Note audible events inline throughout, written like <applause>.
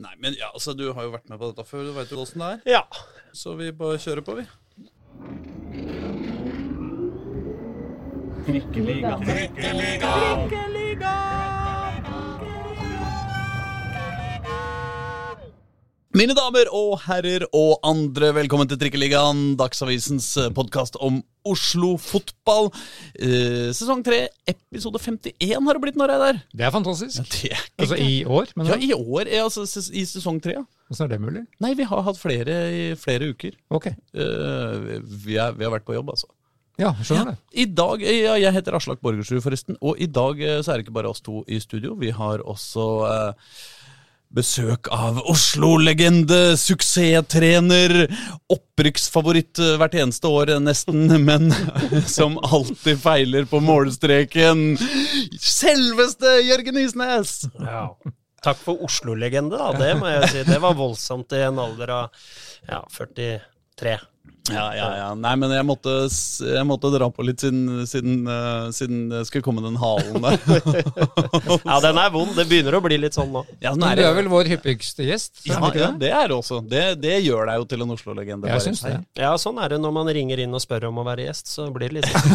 Nei, men ja, altså, du har jo vært med på dette før, du veit jo åssen det er. Ja. Så vi bare kjører på, vi. Mine damer og herrer og andre, velkommen til Trikkeligaen, Dagsavisens podkast om Oslo fotball. Eh, sesong tre, episode 51 har det blitt når jeg er der. Det er fantastisk. Det er Altså i år, men ja, i år, ja, altså i sesong tre, ja. Hvordan er det mulig? Nei, vi har hatt flere i flere uker. Ok. Eh, vi, er, vi har vært på jobb, altså. Ja, skjønner det. I dag, ja, Jeg heter Aslak Borgersrud, forresten. Og i dag eh, så er det ikke bare oss to i studio. Vi har også eh, besøk av Oslo-legende, suksesstrener, opprykksfavoritt eh, hvert eneste år nesten, <laughs> men <laughs> som alltid feiler på målstreken. Selveste Jørgen Isnes! ja. Takk for Oslo-legende, da. Det må jeg si. Det var voldsomt i en alder av ja, 43. Ja, ja, ja. Nei, men jeg måtte, jeg måtte dra på litt siden, siden, eh, siden det skulle komme den halen der. <laughs> Ja, den er vond. Det begynner å bli litt sånn nå. Ja, Men du er vel vår hyppigste gjest? Ja, det ja, det? det er det også. Det, det gjør deg jo til en Oslo-legende. Jeg syns det. Ja, sånn er det når man ringer inn og spør om å være gjest. Så blir det litt sånn.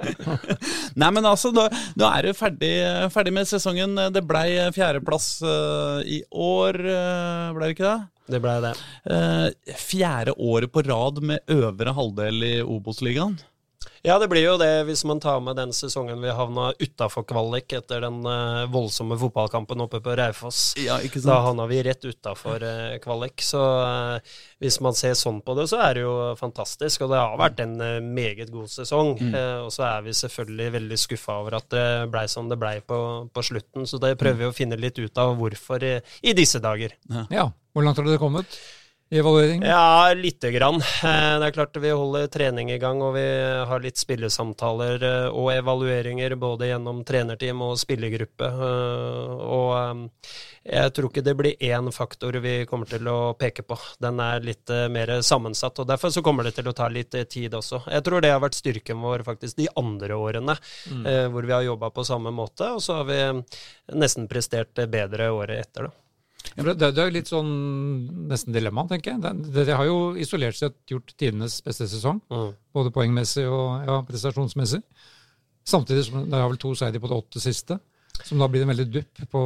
<laughs> Nei, men altså, da, da er du ferdig, ferdig med sesongen. Det blei fjerdeplass uh, i år, uh, blei det ikke det? Det ble det. Eh, fjerde året på rad med øvre halvdel i Obos-ligaen. Ja, det blir jo det hvis man tar med den sesongen vi havna utafor kvalik etter den uh, voldsomme fotballkampen oppe på Raufoss. Ja, Da havna vi rett utafor uh, kvalik. Så uh, hvis man ser sånn på det, så er det jo fantastisk. Og det har vært en meget god sesong. Eh, og så er vi selvfølgelig veldig skuffa over at det blei som det blei på, på slutten. Så det prøver vi å finne litt ut av hvorfor i, i disse dager. Ja. Hvor langt har dere kommet i evaluering? Ja, lite grann. Eh, Det er klart vi holder trening i gang, og vi har litt spillesamtaler eh, og evalueringer både gjennom trenerteam og spillergruppe. Eh, Og jeg tror ikke det blir én faktor vi kommer til å peke på. Den er litt mer sammensatt, og derfor så kommer det til å ta litt tid også. Jeg tror det har vært styrken vår faktisk de andre årene, mm. hvor vi har jobba på samme måte, og så har vi nesten prestert bedre året etter, da. Ja, Det, det er jo litt sånn nesten dilemma, tenker jeg. Det- Dere har jo isolert sett gjort tidenes beste sesong, Mm. både poengmessig og ja, prestasjonsmessig. Samtidig som det har vel to seire på de åtte siste, som da blir en veldig dupp på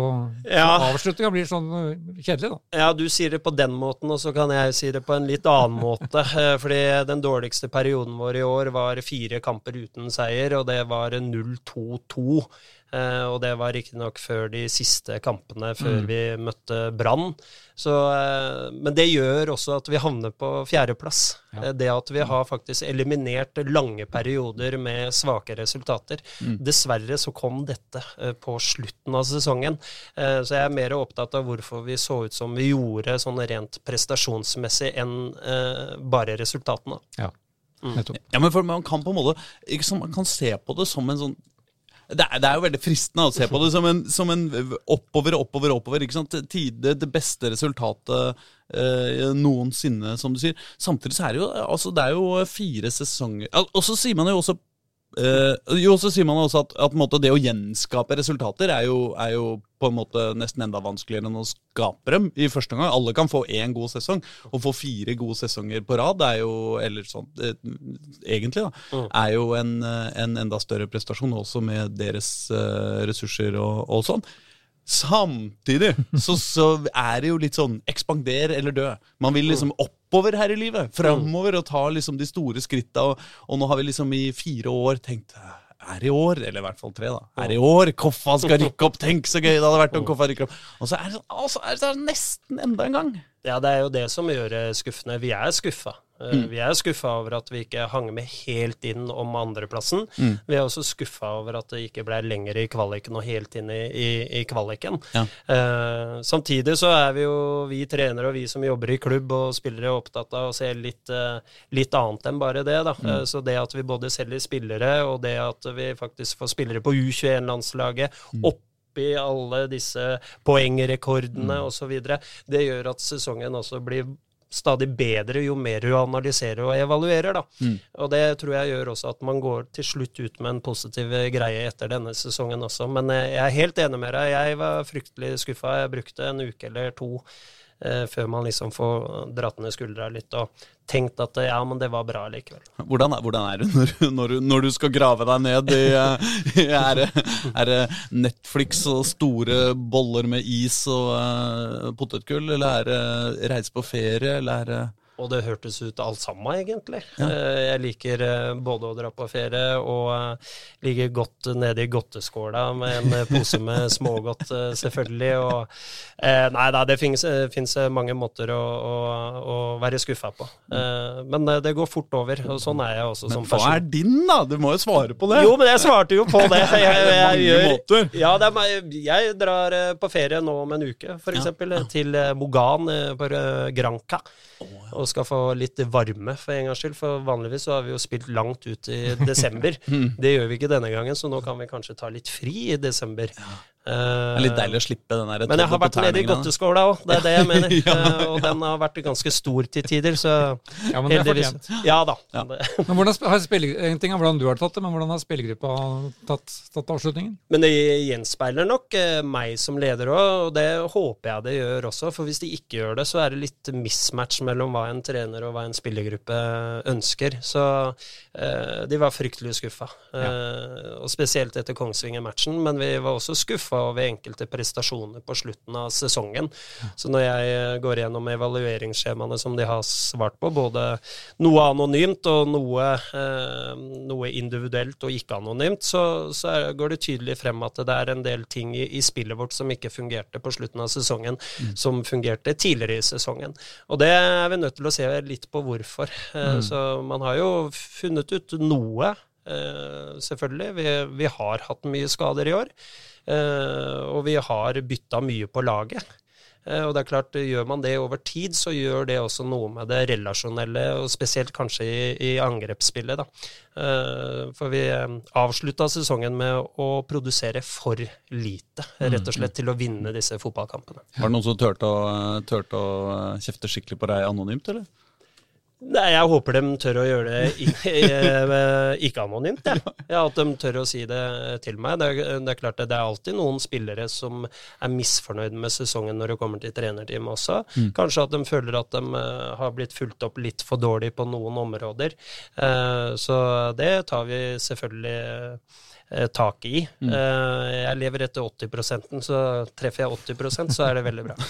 Ja. Avslutninga blir sånn øh, kjedelig, da. Ja, du sier det på den måten, og så kan jeg si det på en litt annen måte. <laughs> Eh, Fordi den dårligste perioden vår i år var fire kamper uten seier, og det var 0-2-2. Eh, Og det var riktignok før de siste kampene, før vi møtte Brann. Så, eh, Men det gjør også at vi havner på fjerdeplass. Ja. Eh, Det at vi har faktisk eliminert lange perioder med svake resultater. Dessverre så kom dette eh, på slutten av sesongen. Eh, Så jeg er mer opptatt av hvorfor vi så ut som vi gjorde sånn rent prestasjonsmessig enn eh, bare resultatene. Ja, nettopp. Ja, men for man kan på en måte ikke sant, Man kan se på det som en sånn det er, det er jo veldig fristende å se på det som en, som en oppover, oppover, oppover. ikke sant? Tide, det beste resultatet eh, noensinne, som du sier. Samtidig så er det jo altså det er jo fire sesonger Og så sier man jo også eh, jo, så sier man også at, at det å gjenskape resultater er jo, er jo på en måte nesten enda vanskeligere enn å skape dem i første omgang. Alle kan få én god sesong. Å få fire gode sesonger på rad er jo eller sånn, eh, egentlig da, Mm. er jo en, eh, en enda større prestasjon, også med deres eh, ressurser og, og sånn. Samtidig så, så er det jo litt sånn ekspander eller dø. Man vil liksom oppover her i livet. Framover og ta liksom de store skritta. Og, og nå har vi liksom i fire år tenkt er i år, eller i hvert fall tre, da. Er i år Koffa skal rykke opp? Tenk så gøy det hadde vært om Koffa rykker opp. Og så er det, sånn, er det nesten enda en gang. Ja, det er jo det som gjør det skuffende. Vi er skuffa. Eh, Vi er skuffa over at vi ikke hang med helt inn om andreplassen. Vi er også skuffa over at det ikke ble lenger i kvaliken og helt inn i, i, i kvaliken. Ja. Eh, samtidig så er vi jo, vi trenere og vi som jobber i klubb og spillere, opptatt av å se litt, eh, litt annet enn bare det. da. Eh, så det at vi både selger spillere, og det at vi faktisk får spillere på U21-landslaget opp i alle disse poengrekordene og osv. Det gjør at sesongen også blir stadig bedre jo mer du analyserer og evaluerer. da. Mm. Og det tror jeg gjør også at man går til slutt ut med en positiv greie etter denne sesongen også. Men eh, jeg er helt enig med deg. Jeg var fryktelig skuffa. Jeg brukte en uke eller to eh, før man liksom får dratt ned skuldra litt og tenkt at eh, ja, men det var bra likevel. Hvordan, er- hvordan er det når, når, når du skal grave deg ned i, eh, er, er det Netflix og store boller med is og uh, potetgull, eller er det reise på ferie, eller er det Og det hørtes ut alt sammen, egentlig. Ja. Jeg liker eh, både å dra på ferie og eh, ligge godt nede i godteskåla med en eh, pose med <laughs> smågodt, eh, selvfølgelig. Og, eh, nei da, det fins mange måter å, å, å være skuffa på. Eh, Men eh, det går fort over, og sånn er jeg også som Men hva er din, da? Du må jo svare på det. Jo, men jeg svarte jo på det. <laughs> Jeg, jeg, jeg, gjør, måter. ja, det er, jeg drar eh, på ferie nå om en uke, f.eks. eksempel til eh, Mogan på på eh, ja. Og skal få litt varme for en gangs skyld, for vanligvis så har vi jo spilt langt ut i <laughs> desember. Det gjør vi ikke denne gangen, så nå kan vi kanskje ta litt fri i desember. Det er litt deilig å slippe den der Men jeg har vært nede i godteskåla òg, det er det jeg mener. <laughs> Ja. Eh, Og den har vært ganske stor til tider, så Ja, men det er fortjent. Ja da. Ja. Men <laughs> hvordan har spille, En ting er hvordan du har tatt det, men hvordan har spillergruppa tatt, tatt avslutningen? Men det gjenspeiler nok eh, meg som leder òg, og det håper jeg det gjør også. For hvis de ikke gjør det, så er det litt mismatch mellom hva en trener og hva en spillergruppe ønsker. Så eh, de var fryktelig skuffa. Eh, og spesielt etter Kongsvinger-matchen, men vi var også skuffa over enkelte prestasjoner på slutten av sesongen. Så når jeg eh, går gjennom evalueringsskjemaene som de har svart på, både noe anonymt og noe, eh, noe individuelt og ikke anonymt, så, så går det tydelig frem at det er en del ting i, i spillet vårt som ikke fungerte på slutten av sesongen, som fungerte tidligere i sesongen. Og det er vi nødt til å se litt på hvorfor. Mm. Så man har jo funnet ut noe. Eh, selvfølgelig. Vi, vi har hatt mye skader i år. eh, og vi har bytta mye på laget. Eh, Og det er klart, Gjør man det over tid, så gjør det også noe med det relasjonelle, og spesielt kanskje i, i angrepsspillet. da. Eh, For vi avslutta sesongen med å produsere for lite, rett og slett til å vinne disse fotballkampene. Var det noen som turte å, turte å kjefte skikkelig på deg anonymt, eller? Nei, Jeg håper de tør å gjøre det i- i- ikke. Ikke Ja, at de tør å si det til meg. Det er, det er klart det, det er alltid noen spillere som er misfornøyd med sesongen når det kommer til trenerteamet også. Kanskje at de føler at de eh, har blitt fulgt opp litt for dårlig på noen områder. Eh, så det tar vi selvfølgelig eh, tak i. Eh, jeg lever etter 80% så treffer jeg 80% så er det veldig bra. <laughs>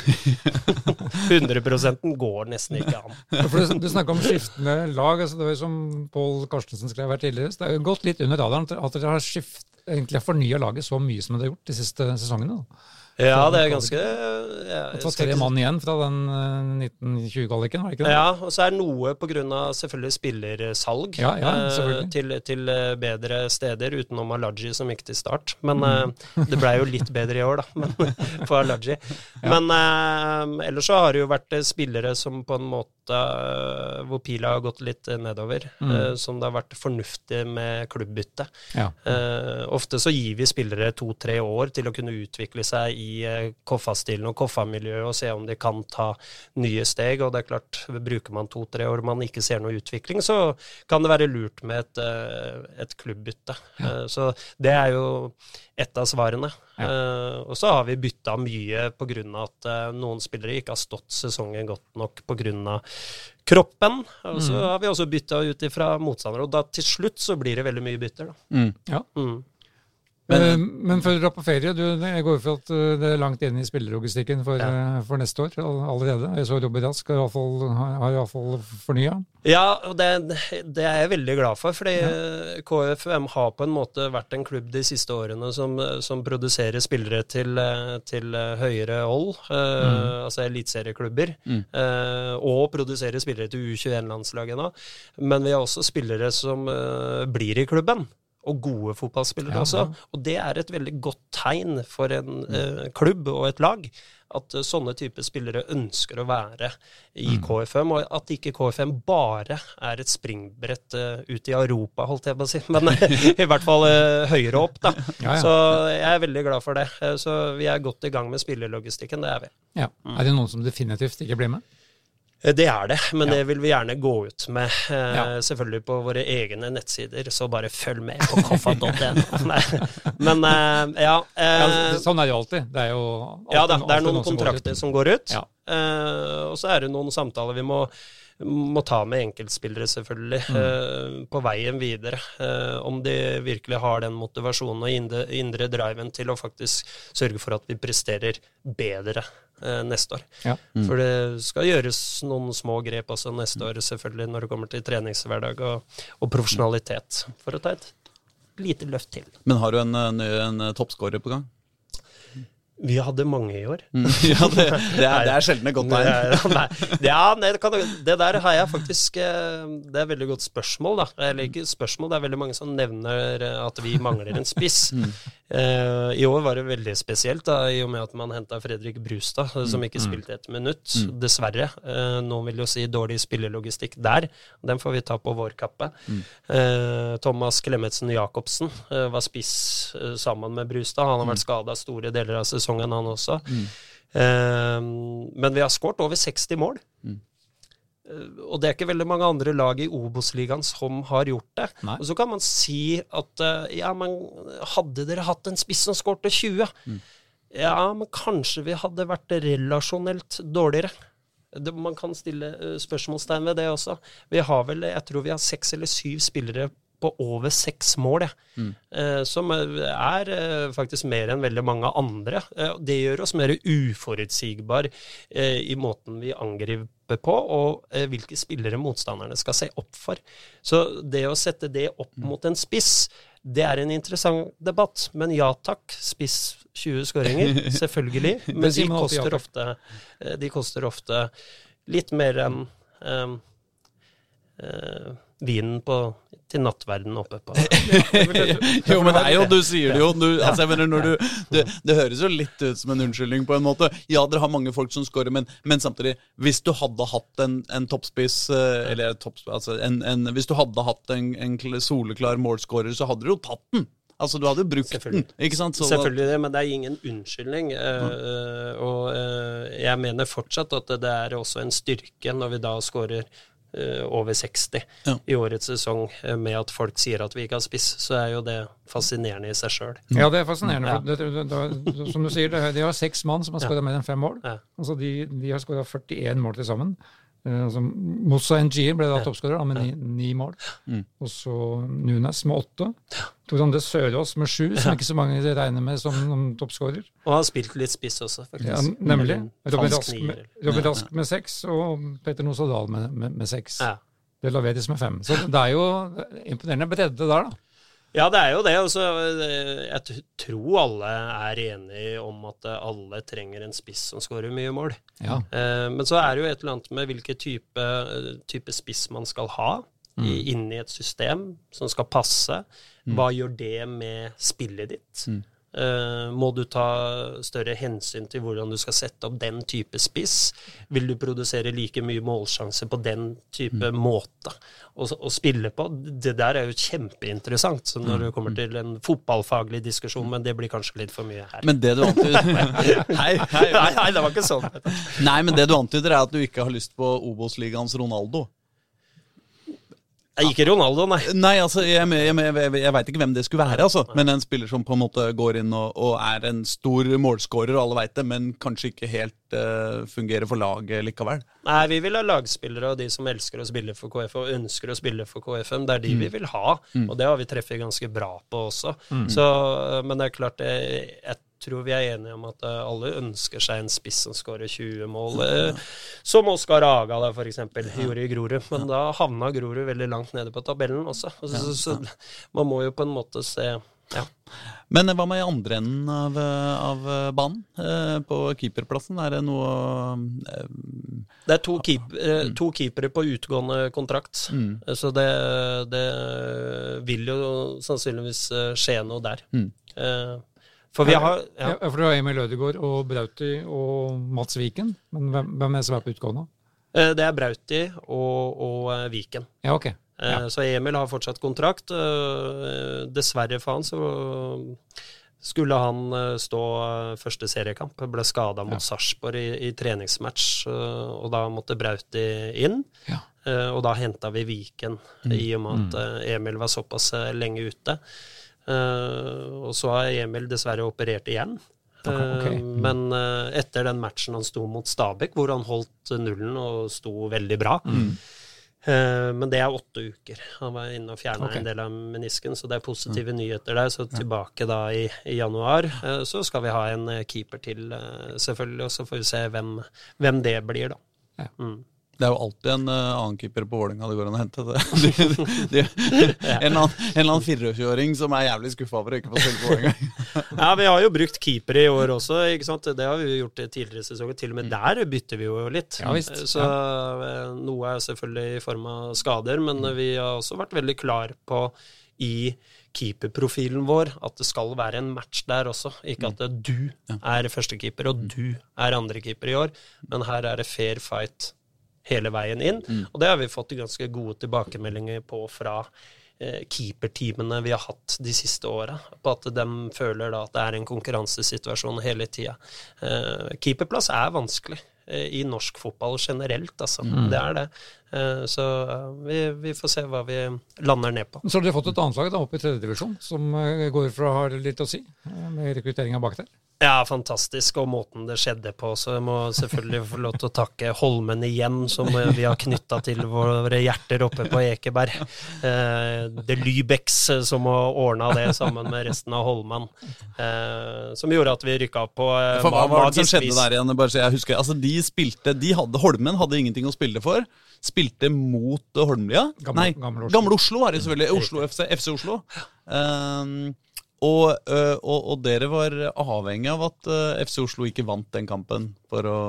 100% går nesten ikke an. Ja, For du, du snakka om skiftende lag. altså Det var som Pål Karstensen skrev her tidligere. så Det jo gått litt under radaren at dere har skift, egentlig har fornya laget så mye som dere har gjort de siste sesongene. da. Ja, det er ganske ja, Det var tre mann igjen fra den eh, 1920-kvaliken, var det ikke det? Ja, og så er noe pga. selvfølgelig spillersalg Ja, ja, eh, selvfølgelig. til, til eh, bedre steder, utenom Alaji som gikk til start. Men mm. det blei jo litt bedre i år, da, <laughs> men, for Alaji. Men eh, ellers så har det jo vært eh, spillere som på en måte eh, hvor pila har gått litt eh, nedover, eh, som det har vært fornuftig med klubbbytte. Ja. Ofte så gir vi spillere to-tre år til å kunne utvikle seg i Koffa-stilen og Koffa-miljøet og se om de kan ta nye steg. Og det er klart, bruker man to-tre år og man ikke ser noe utvikling, så kan det være lurt med et, et klubbbytte. Eh, så det er jo et av svarene. Eh, og så har vi bytta mye pga. at uh, noen spillere ikke har stått sesongen godt nok pga. kroppen. Og så har vi også bytta ut ifra motstandere. Og da til slutt så blir det veldig mye bytter, da. Mm. Ja. Mm. Men, men før du drar på ferie, du, jeg går ut fra at uh, det er langt inn i spillelogistikken for, ja. for neste år allerede. Jeg så Robin Rask har iallfall fornya. Ja, og det, det er jeg veldig glad for, fordi ja. KFUM har på en måte vært en klubb de siste årene som, som produserer spillere til, eh, til eh, høyere hold, eh, altså eliteserieklubber, eh, og produserer spillere til U21-landslaget nå. Men vi har også spillere som uh, blir i klubben. Og gode fotballspillere Ja, også. Og det er et veldig godt tegn for en eh, klubb og et lag. At eh, sånne typer spillere ønsker å være i KFM, og at ikke KFM bare er et springbrett uh, ut i Europa, holdt jeg på å si. <laughs> Men i hvert fall uh, høyere opp, da. Ja, ja. Så jeg er veldig glad for det. Så vi er godt i gang med spillelogistikken, det er vi. Ja. Er det noen som definitivt ikke blir med? Det er det, men Ja. det vil vi gjerne gå ut med. Eh, Ja. Selvfølgelig på våre egne nettsider, så bare følg med <laughs> på koffa.no. Men eh, ja. Ja, Eh, sånn er det jo alltid. Det er jo alltid, ja da, det er noen som går kontrakter ut. som går ut. Eh, og så er det noen samtaler vi må, må ta med enkeltspillere, selvfølgelig, Mm. eh, på veien videre. Eh, om de virkelig har den motivasjonen og indre, indre driven til å faktisk sørge for at vi presterer bedre eh, neste år. Ja. For det skal gjøres noen små grep også neste år, selvfølgelig, når det kommer til treningshverdag og, og profesjonalitet, for å ta et lite løft til. Men har du en, en, en eh, toppscorer på gang? Vi hadde mange i år. <laughs> ja, det, det, er, det er sjelden et godt tegn. <laughs> nei, ja, nei, det, kan, det der har jeg faktisk eh, Det er et veldig godt spørsmål, da. Eller ikke spørsmål, det er veldig mange som nevner eh, at vi mangler en spiss. <laughs> Eh, I år var det veldig spesielt, da, i og med at man henta Fredrik Brustad, som ikke spilte et minutt. Dessverre. Noen vil jo si dårlig spillelogistikk der. Den får vi ta på vår kappe. Thomas Klemetsen Jacobsen var spiss sammen med Brustad. Han har vært skada store deler av sesongen, han også. Eh, men vi har skåret over 60 mål. Eh, Og det er ikke veldig mange andre lag i Obos-ligaen som har gjort det. Nei. Og så kan man si at uh, ja, men hadde dere hatt en spiss som skårte 20? Ja, men kanskje vi hadde vært relasjonelt dårligere. Det, man kan stille eh, spørsmålstegn ved det også. Vi har vel, jeg tror vi har seks eller syv spillere på over seks mål, mm. Eh, som er eh, faktisk mer enn veldig mange andre. Eh, det gjør oss mer uforutsigbar i måten vi angriper på, og hvilke spillere motstanderne skal se opp for. Så det å sette det opp mot en spiss, det er en interessant debatt. Men ja takk, spiss 20 skåringer, <laughs> selvfølgelig. Men de koster ofte, de koster ofte litt mer enn um, uh, vinen på, til nattverden oppe på <laughs> Jo, men det er jo, du sier det jo. Du, altså, jeg mener, når du, det, det høres jo litt ut som en unnskyldning på en måte. Ja, dere har mange folk som scorer, men, men samtidig, hvis du hadde hatt en, en toppspiss, eh, eller toppspiss, altså en, en, hvis du hadde hatt en, en soleklar målscorer, så hadde du jo tatt den. Altså, du hadde jo brukt den, ikke sant? Så, Selvfølgelig det, men det er ingen unnskyldning. eh, og uh, jeg mener fortsatt at det er også en styrke når vi da skårer over 60 Ja. i årets sesong, eh, med at folk sier at vi ikke har spiss, så er jo det fascinerende i seg sjøl. Ja, det er fascinerende. Ja. For det, det, det, som du sier, det, de har seks mann som har skåra mer enn fem mål. Ja. Altså de, de har skåra 41 mål til sammen. Eh, altså, Moussa Njie ble da toppskårer med ni, ni mål. Og så Nunes med åtte. Tor André Sørås med sju, som ikke så mange regner med som toppskårer. Og har spilt litt spiss også, faktisk. Ja, nemlig. Robin Rask, med, Robin Rask med seks, og Petter Nosadal med, med, med seks. Det laveres med fem. Så det er jo imponerende bredde der, da. Ja, det er jo det. Altså, eh, jeg tror alle er enige om at eh, alle trenger en spiss som skårer mye mål. Ja. Eh, Men så er det jo et eller annet med hvilken type, type spiss man skal ha i, inni et system som skal passe. Hva gjør det med spillet ditt? Eh, må du ta større hensyn til hvordan du skal sette opp den type spiss? Vil du produsere like mye målsjanse på den type måte å, å spille på? Det der er jo kjempeinteressant så når det kommer til en fotballfaglig diskusjon, men det blir kanskje litt for mye her. men det du antyder <laughs> Hei, hei. nei, det var ikke sånn. Nei, men det du antyder, er at du ikke har lyst på Obos-ligaens Ronaldo. Jeg Ikke Ronaldo, nei. Nei, altså, jeg, jeg, jeg, jeg, veit ikke hvem det skulle være, altså. Men en spiller som på en måte går inn og, og er en stor målskårer, og alle veit det, men kanskje ikke helt uh, fungerer for laget likevel. Nei, vi vil ha lagspillere og de som elsker å spille for KF og ønsker å spille for KFM. Det er de vi vil ha, og det har vi treffet ganske bra på også. Så, men det er klart, det, jeg tror vi er enige om at eh, alle ønsker seg en spiss som skårer 20 mål. eh, Som Oskar Aga da, eksempel, gjorde i Grorud. Men da havna Grorud veldig langt nede på tabellen også. Så, så, man må jo på en måte se ja. Men eh, hva med i andre enden av, av banen? Eh, på keeperplassen, er det noe eh, Det er to, keep, eh, to keepere på utgående kontrakt, mm. så det, det vil jo sannsynligvis skje noe der. Eh, For vi har Ja. ja. for du har Emil Ødegaard og Brauti og Mats Viken. Men hvem, hvem er på utgående? Eh, Det er Brauti og, og eh, Viken. Ja, ok. Ja. Så Emil har fortsatt kontrakt. Eh, Dessverre for han så, skulle han eh, stå eh, første seriekamp. Ble skada mot Ja. Sarpsborg i, i treningsmatch, eh, og da måtte Brauti inn. Ja. Eh, Og da henta vi Viken, i og med at eh, Emil var såpass eh, lenge ute. Eh, Og så har Emil dessverre operert igjen. Okay. ok. Eh, Mm. Men eh, etter den matchen han sto mot Stabæk, hvor han holdt nullen og sto veldig bra Eh, Men det er åtte uker. Han var inne og fjerna okay. en del av menisken, så det er positive nyheter der. Så tilbake da i, i januar, så skal vi ha en keeper til, selvfølgelig. Og så får vi se hvem, hvem det blir, da. Ja. Mm. Det er jo alltid en uh, annen keeper på Vålerenga det går an å hente. Det. <laughs> De, <laughs> en, eller annen, en eller annen 24-åring som er jævlig skuffa over å ikke få spille på Vålerenga. <laughs> Ja, vi har jo brukt keepere i år også, ikke sant. Det har vi jo gjort i tidligere sesonger. Til og med der bytter vi jo litt. Ja, visst. Så ja. noe er selvfølgelig i form av skader, men eh, vi har også vært veldig klar på i keeperprofilen vår at det skal være en match der også. Ikke at du er førstekeeper og du er andrekeeper i år, men her er det fair fight hele veien inn. Og det har vi fått ganske gode tilbakemeldinger på fra eh, keeperteamene vi har hatt de siste åra, på at de føler da at det er en konkurransesituasjon hele tida. Eh, keeperplass er vanskelig eh, i norsk fotball generelt, altså. Det er det. Eh, så eh, vi, vi får se hva vi lander ned på. Så har dere fått et annet lag da, opp i tredjedivisjon, som går for å ha litt å si med rekrutteringa bak der. Ja, fantastisk, og måten det skjedde på. Så jeg må selvfølgelig få lov til å takke Holmen igjen, som vi har knytta til våre hjerter oppe på Ekeberg. Eh, det Lybex eh, som har ordna det sammen med resten av Holmen. Eh, som gjorde at vi rykka opp på eh, For hva var det som skjedde der igjen? Bare så jeg husker, altså de spilte, de hadde, Holmen hadde ingenting å spille for. Spilte mot Holmlia. Gamle- Nei, Gamle Oslo. Gamle Oslo var det selvfølgelig. Oslo FC, FC Oslo. Um, og, øh, og, og dere var avhengig av at øh, FC Oslo ikke vant den kampen for å,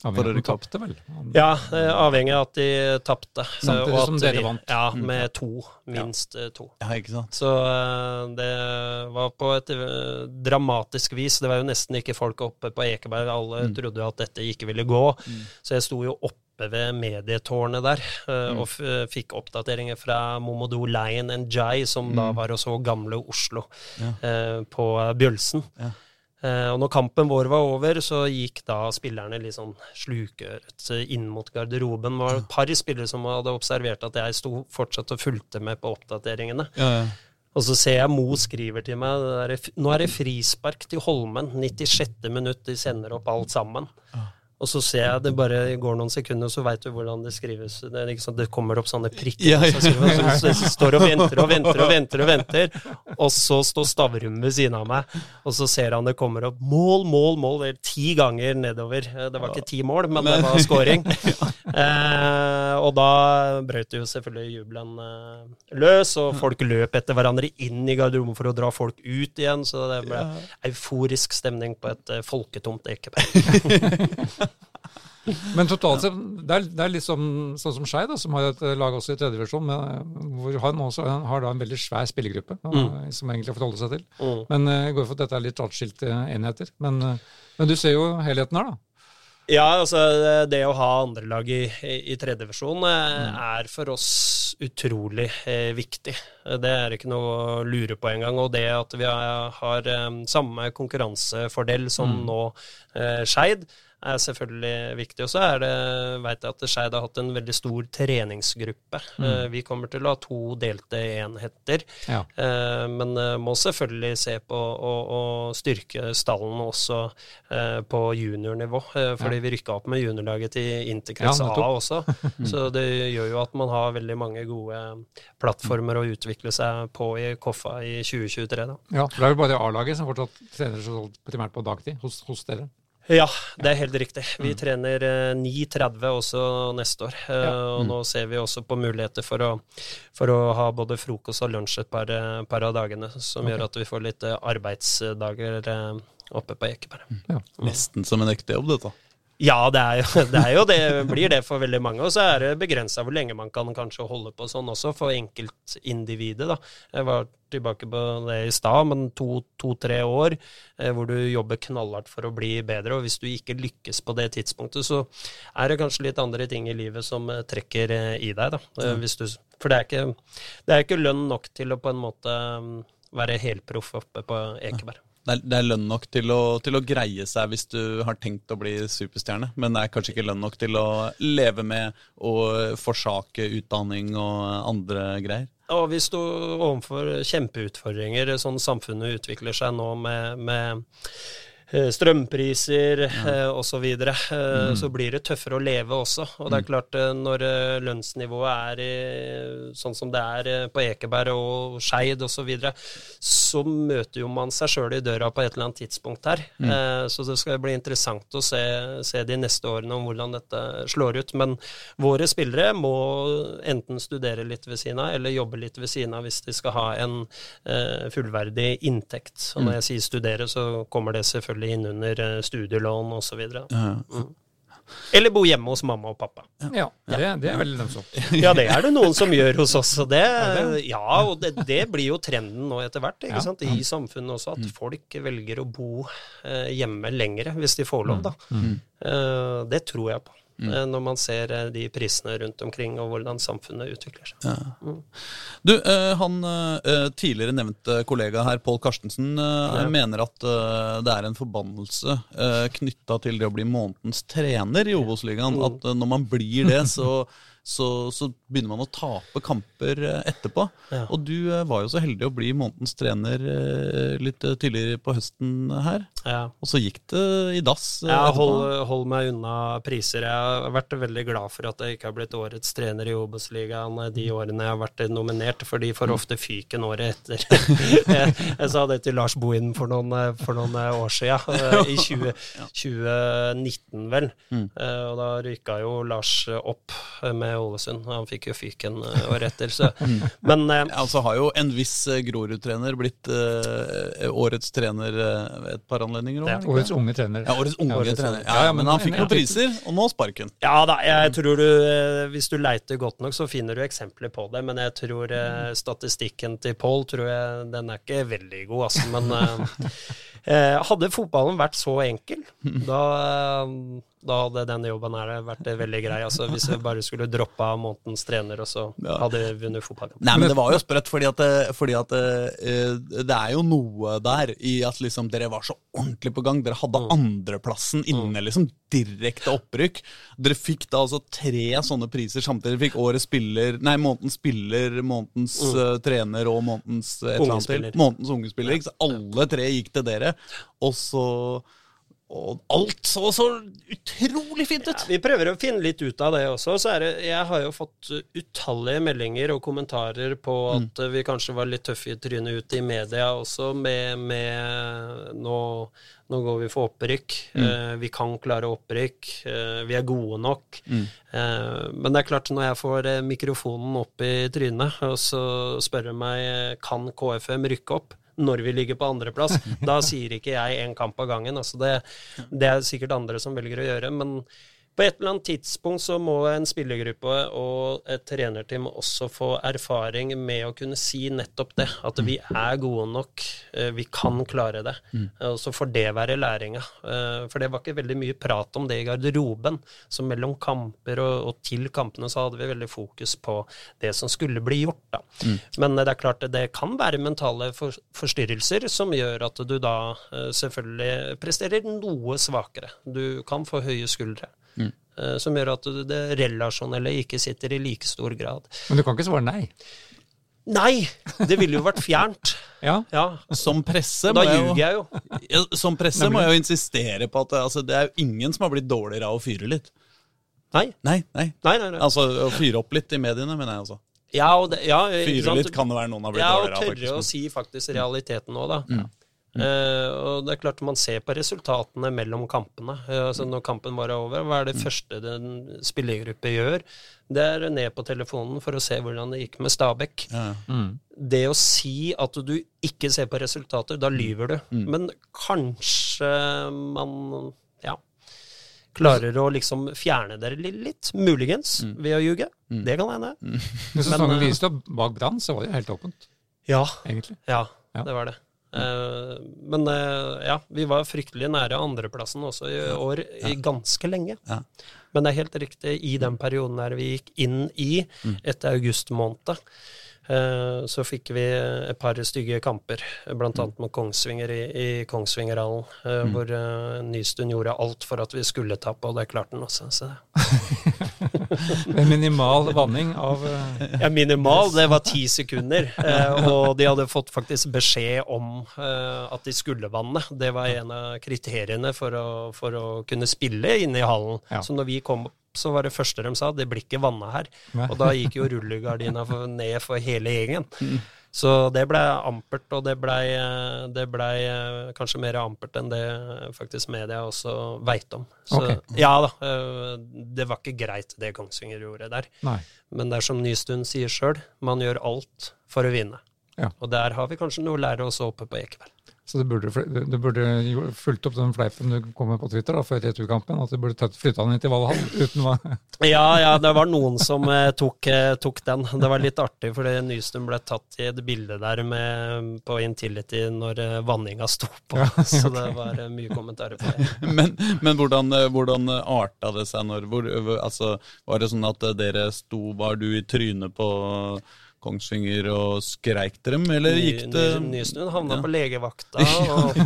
Avhengig for at de tapte vel. Ja, eh, avhengig av at de tapte. Samtidig som dere vi- vant. Ja, med to. Minst ja. to. Ja, ikke sant? Så eh, det var på et eh, dramatisk vis. Det var jo nesten ikke folk oppe på Ekeberg. Alle trodde jo at dette ikke ville gå. Så jeg sto jo oppe ved medietårnet der mm. og f fikk oppdateringer fra Momodou and Jai, som da var og så gamle Oslo eh, på Bjølsen. Ja. Eh, og når kampen vår var over, så gikk da spillerne litt sånn slukøret eh, inn mot garderoben. Det var et par spillere som hadde observert at jeg sto fortsatt og fulgte med på oppdateringene. Ja, ja. Og så ser jeg Mo skriver til meg Nå er det frispark til Holmen. 96. minutt, de sender opp alt sammen. Og så ser jeg det bare går noen sekunder, og så veit du hvordan det skrives. Det, liksom, sånn, det kommer opp sånne prikker. Ja, ja. Så, skriver, så, så står og venter og venter og venter, og venter. Og så står Stavrum ved siden av meg, og så ser han det kommer opp mål, mål, mål. Det er ti ganger nedover. Eh, Det var ikke ti mål, men det var scoring. Eh, og da brøt jo selvfølgelig jubelen eh, løs, og folk løp etter hverandre inn i garderoben for å dra folk ut igjen. Så det ble euforisk stemning på et eh, folketomt Ekeberg. <laughs> Men totalt sett, det er, det er litt som, sånn som Skei, som har et eh, lag også i tredjedivisjon, hvor han også har da en veldig svær spillergruppe, mm. som egentlig har fått holde seg til. Mm. Men eh, jeg går for at dette er litt atskilte enheter. Men, eh, men du ser jo helheten her, da. Ja, altså det å ha andrelag i, i, tredje tredjedivisjon eh, er for oss utrolig eh, viktig. Det er ikke noe å lure på engang. Og det at vi har, har eh, samme konkurransefordel som nå eh, Skeid, er selvfølgelig viktig. Og så det, vet jeg at Skeid har hatt en veldig stor treningsgruppe. Mm. vi kommer til å ha to delte enheter. Ja. Eh, men eh, må selvfølgelig se på å, styrke stallen også eh, på juniornivå. Fordi fordi vi rykka opp med juniorlaget til Interkrets Ja, A også. <laughs> Så det gjør jo at man har veldig mange gode plattformer å utvikle seg på i Koffa i 2023. da. Ja, for det er jo bare A-laget som fortsatt trener så primært på dagtid hos, hos dere. Ja, det er helt riktig. Vi trener eh, 9.30 også neste år. Eh, Ja. Og nå ser vi også på muligheter for å, for å ha både frokost og lunsj et par, eh, par av dagene, som gjør at vi får litt eh, arbeidsdager eh, oppe på Ekeberg. Nesten som en ekte jobb, dette. Ja, det er jo <laughs> det, er jo det blir det for veldig mange. Og så er det begrensa hvor lenge man kan kanskje holde på sånn også, for enkeltindividet. da. Jeg var tilbake på det i stad, men to-tre år eh, hvor du jobber knallhardt for å bli bedre. Og hvis du ikke lykkes på det tidspunktet, så er det kanskje litt andre ting i livet som eh, trekker eh, i deg. da. Mm. Hvis du, for det er, ikke, det er ikke lønn nok til å på en måte mm, være helproff oppe på Ekeberg. Det er, det er lønn nok til å, til å greie seg hvis du har tenkt å bli superstjerne, men det er kanskje ikke lønn nok til å leve med og forsake utdanning og andre greier. Og vi står overfor kjempeutfordringer, sånn samfunnet utvikler seg nå med, med strømpriser ja. eh, osv., så, videre, mm. så blir det tøffere å leve også. Og det er mm. klart, eh, når lønnsnivået er i, sånn som det er på Ekeberg og Skeid osv., så, videre, så møter jo man seg sjøl i døra på et eller annet tidspunkt her. Mm. Eh, så det skal bli interessant å se, se, de neste årene om hvordan dette slår ut. Men våre spillere må enten studere litt ved siden av, eller jobbe litt ved siden av hvis de skal ha en eh, fullverdig inntekt. Og når mm. jeg sier studere, så kommer det selvfølgelig selvfølgelig innunder under studielån osv. Ja. Mm. Eller bo hjemme hos mamma og pappa. Ja, det, det er veldig lønnsomt. <laughs> Ja, det er det noen som gjør hos oss. Og det, ja, og det, det blir jo trenden nå etter hvert ikke sant? i samfunnet også, at mm. folk velger å bo eh, hjemme lengre hvis de får lov. da. Mm. Uh, det tror jeg på. Mm. Eh, når man ser eh, de prisene rundt omkring og hvordan samfunnet utvikler seg. Ja. Mm. Du, eh, han tidligere nevnte kollega her, Pål Karstensen, ja. mener at det er en forbannelse knytta til det å bli månedens trener i Obos-ligaen. Mm. At når man blir det, så <laughs> så, så, begynner man å tape kamper eh, etterpå. Ja. Og du eh, var jo så heldig å bli månedens trener eh, litt tidligere på høsten her. Ja. Og så gikk det i dass. Ja, hold, hold, meg unna priser. Jeg har vært veldig glad for at jeg ikke har blitt årets trener i Obos-ligaen de årene jeg har vært nominert, for de får ofte fyken året etter. <laughs> <laughs> jeg, jeg, sa det til Lars Bohin for for noen år siden, <laughs> i 20, 2019 vel. Mm. Og da rykka jo Lars opp med Ålesund. Han fikk jo fyken uh, året etter. Så. <laughs> Men uh, altså har jo en viss Grorud-trener blitt årets trener ved et par anledninger òg? Årets unge trener. Ja, årets unge ja, trener. Ja, ja, men, men han fikk noen priser, og nå sparken. Ja da, jeg tror du Hvis du leiter godt nok, så finner du eksempler på det. Men jeg tror statistikken til Pål tror jeg den er ikke veldig god, altså. Men <laughs> hadde fotballen vært så enkel, da da hadde denne jobben her vært veldig grei. Altså, hvis vi bare skulle droppa månedens trener, og så hadde vi vunnet fotballkamp. Nei, men det var jo sprøtt, fordi at, fordi at uh, det er jo noe der i at liksom dere var så ordentlig på gang. Dere hadde mm. andreplassen inne, mm. liksom. Direkte opprykk. Dere fikk da altså tre sånne priser samtidig. Dere fikk årets spiller, nei, månedens spiller, månedens mm. uh, trener og månedens et eller annet til. Månedens unge spiller. Ja. Alle tre gikk til dere. Og så og alt så så utrolig fint ut. Ja, vi prøver å finne litt ut av det også. Så det, jeg har jo fått utallige meldinger og kommentarer på at mm. vi kanskje var litt tøffe i trynet ute i media også, med, med nå, nå, går vi for opprykk. Mm. Eh, vi kan klare opprykk. Eh, vi er gode nok. Mm. Eh, men det er klart, når jeg får eh, mikrofonen opp i trynet, og så spør meg kan KFM rykke opp, når vi ligger på andreplass. <laughs> Da sier ikke jeg én kamp av gangen. Altså det, det er sikkert andre som velger å gjøre. men på et eller annet tidspunkt så må en spillergruppe og et trenerteam også få erfaring med å kunne si nettopp det. At vi er gode nok, eh, vi kan klare det. Mm. Og så får det være læringa. Eh, for det var ikke veldig mye prat om det i garderoben. Så mellom kamper og, og til kampene så hadde vi veldig fokus på det som skulle bli gjort, da. Mm. Men det er klart det kan være mentale for, forstyrrelser som gjør at du da eh, selvfølgelig presterer noe svakere. Du kan få høye skuldre. Mm. Uh, som gjør at det relasjonelle ikke sitter i like stor grad. Men du kan ikke svare nei? Nei! Det ville jo vært fjernt. <laughs> ja. ja. Som presse Da ljuger jeg jo. Ja, som presse må jeg jo insistere på at altså, det er jo ingen som har blitt dårligere av å fyre litt. Nei. Nei, nei. nei, nei, nei. Altså å fyre opp litt i mediene, mener jeg altså. Ja, og det, ja, Fyre litt kan det være noen har blitt dårligere av. Ja, og tørre å si faktisk realiteten nå, da. Mm. Uh, og det er klart Man ser på resultatene mellom kampene. Uh, altså Når kampen var over, hva er det mm. første den spillergruppe gjør? Det er ned på telefonen for å se hvordan det gikk med Stabæk. Ja. Mm. Det å si at du ikke ser på resultater, da lyver du. Mm. Men kanskje man ja, klarer å liksom fjerne dere litt, muligens, mm. ved å ljuge. Mm. Det kan hende. Mm. Men sesongen uh, viste bak Brann, så var det helt åpent. Ja, egentlig. Ja, ja, det var det. Uh, men uh, ja, vi var fryktelig nære andreplassen også i år, i ganske lenge. Ja. Men det er helt riktig, i den perioden der vi gikk inn i, mm. etter august måned, Eh, Så fikk vi et par stygge kamper, annet med Kongsvinger i, i Kongsvingerhallen, mm. hvor eh, Nystuen gjorde alt for at vi skulle tape, og det klarte han også. Så. <laughs> Med minimal vanning av eh, Ja, minimal, det var ti <laughs> sekunder. Eh, og de hadde fått faktisk beskjed om eh, at de skulle vanne. Det var en av kriteriene for å, for å kunne spille inne i hallen. Ja. Så når vi kom så var det første de sa, det blir ikke vanna her. Nei. Og da gikk jo rullegardina for, ned for hele gjengen. Så det blei ampert, og det blei ble kanskje mer ampert enn det faktisk media også veit om. Så okay. ja da, eh, det var ikke greit det Kongsvinger gjorde der. Nei. Men det er som Nystuen sier sjøl, man gjør alt for å vinne. Ja. Og der har vi kanskje noe å lære oss oppe på Ekeberg. Så du burde, du burde fulgt opp den fleipen du kom med på Twitter da, før returkampen, at du burde flytta den inn til Valhall uten hva <laughs> Ja, ja, det var noen som eh, tok, eh, tok den. Det var litt artig, fordi Nystuen ble tatt i et bilde der med, på Intility når eh, vanninga sto på. Ja, <laughs> Så det var eh, mye kommentarer på det. <laughs> Men, men hvordan, hvordan arta det seg når hvor, altså, Var det sånn at dere sto Var du i trynet på Kongsvinger og skreik til dem, eller gikk det Ny- Nysnøen havna Ja. på legevakta <laughs> og <laughs>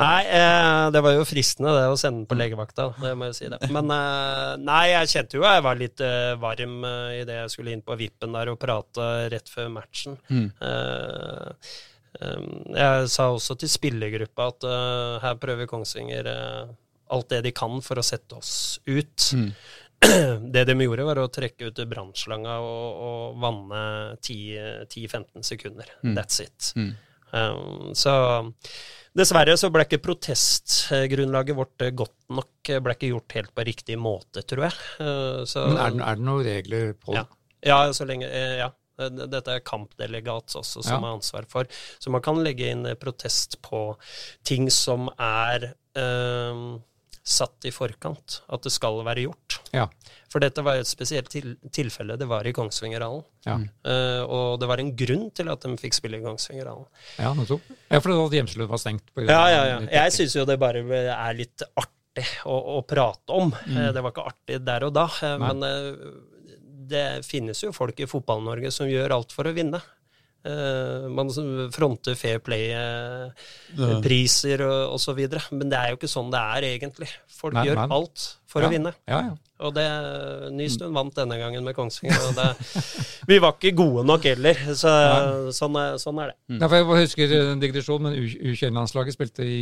Nei, eh, det var jo fristende det å sende den på legevakta, det må jeg si det. Men eh, nei, jeg kjente jo jeg var litt eh, varm eh, idet jeg skulle inn på vippen der og prate rett før matchen. Mm. Eh, eh, jeg sa også til spillergruppa at eh, her prøver Kongsvinger alt det de kan for å sette oss ut. Mm. <clears throat> Det de gjorde, var å trekke ut brannslanga og, og vanne 10-15 sekunder. Mm. That's it. Mm. Um, så dessverre så ble ikke protestgrunnlaget vårt eh, godt nok. eh, Ble ikke gjort helt på riktig måte, tror jeg. Uh, så, Men er det, er det noen regler på det? ja. ja, så lenge Ja. Dette er kampdelegat også som Ja. har ansvar for. Så man kan legge inn protest på ting som er eh, satt i forkant. At det skal være gjort. Ja. For dette var et spesielt til tilfelle. Det var i Kongsvingerhallen. Ja, Uh, og det var en grunn til at de fikk spille i Kongsvingerhallen. ja nettopp. Ja, for at Gjemselund var stengt. på Ja, ja, ja. Jeg syns jo det bare er litt artig å, å prate om. Eh, Det var ikke artig der og da, Mm. Men det finnes jo folk i Fotball-Norge som gjør alt for å vinne. Eh, man fronter Fair Play-priser og, videre. Men det er jo ikke sånn det er egentlig. Folk Nei, gjør nei. alt for ja. å vinne. Ja, ja. Og det Nystuen vant denne gangen med Kongsvinger. Og det, <laughs> vi var ikke gode nok heller, så sånn er, sånn er det. Ja, for jeg husker en digresjon, men U- U21-landslaget spilte i,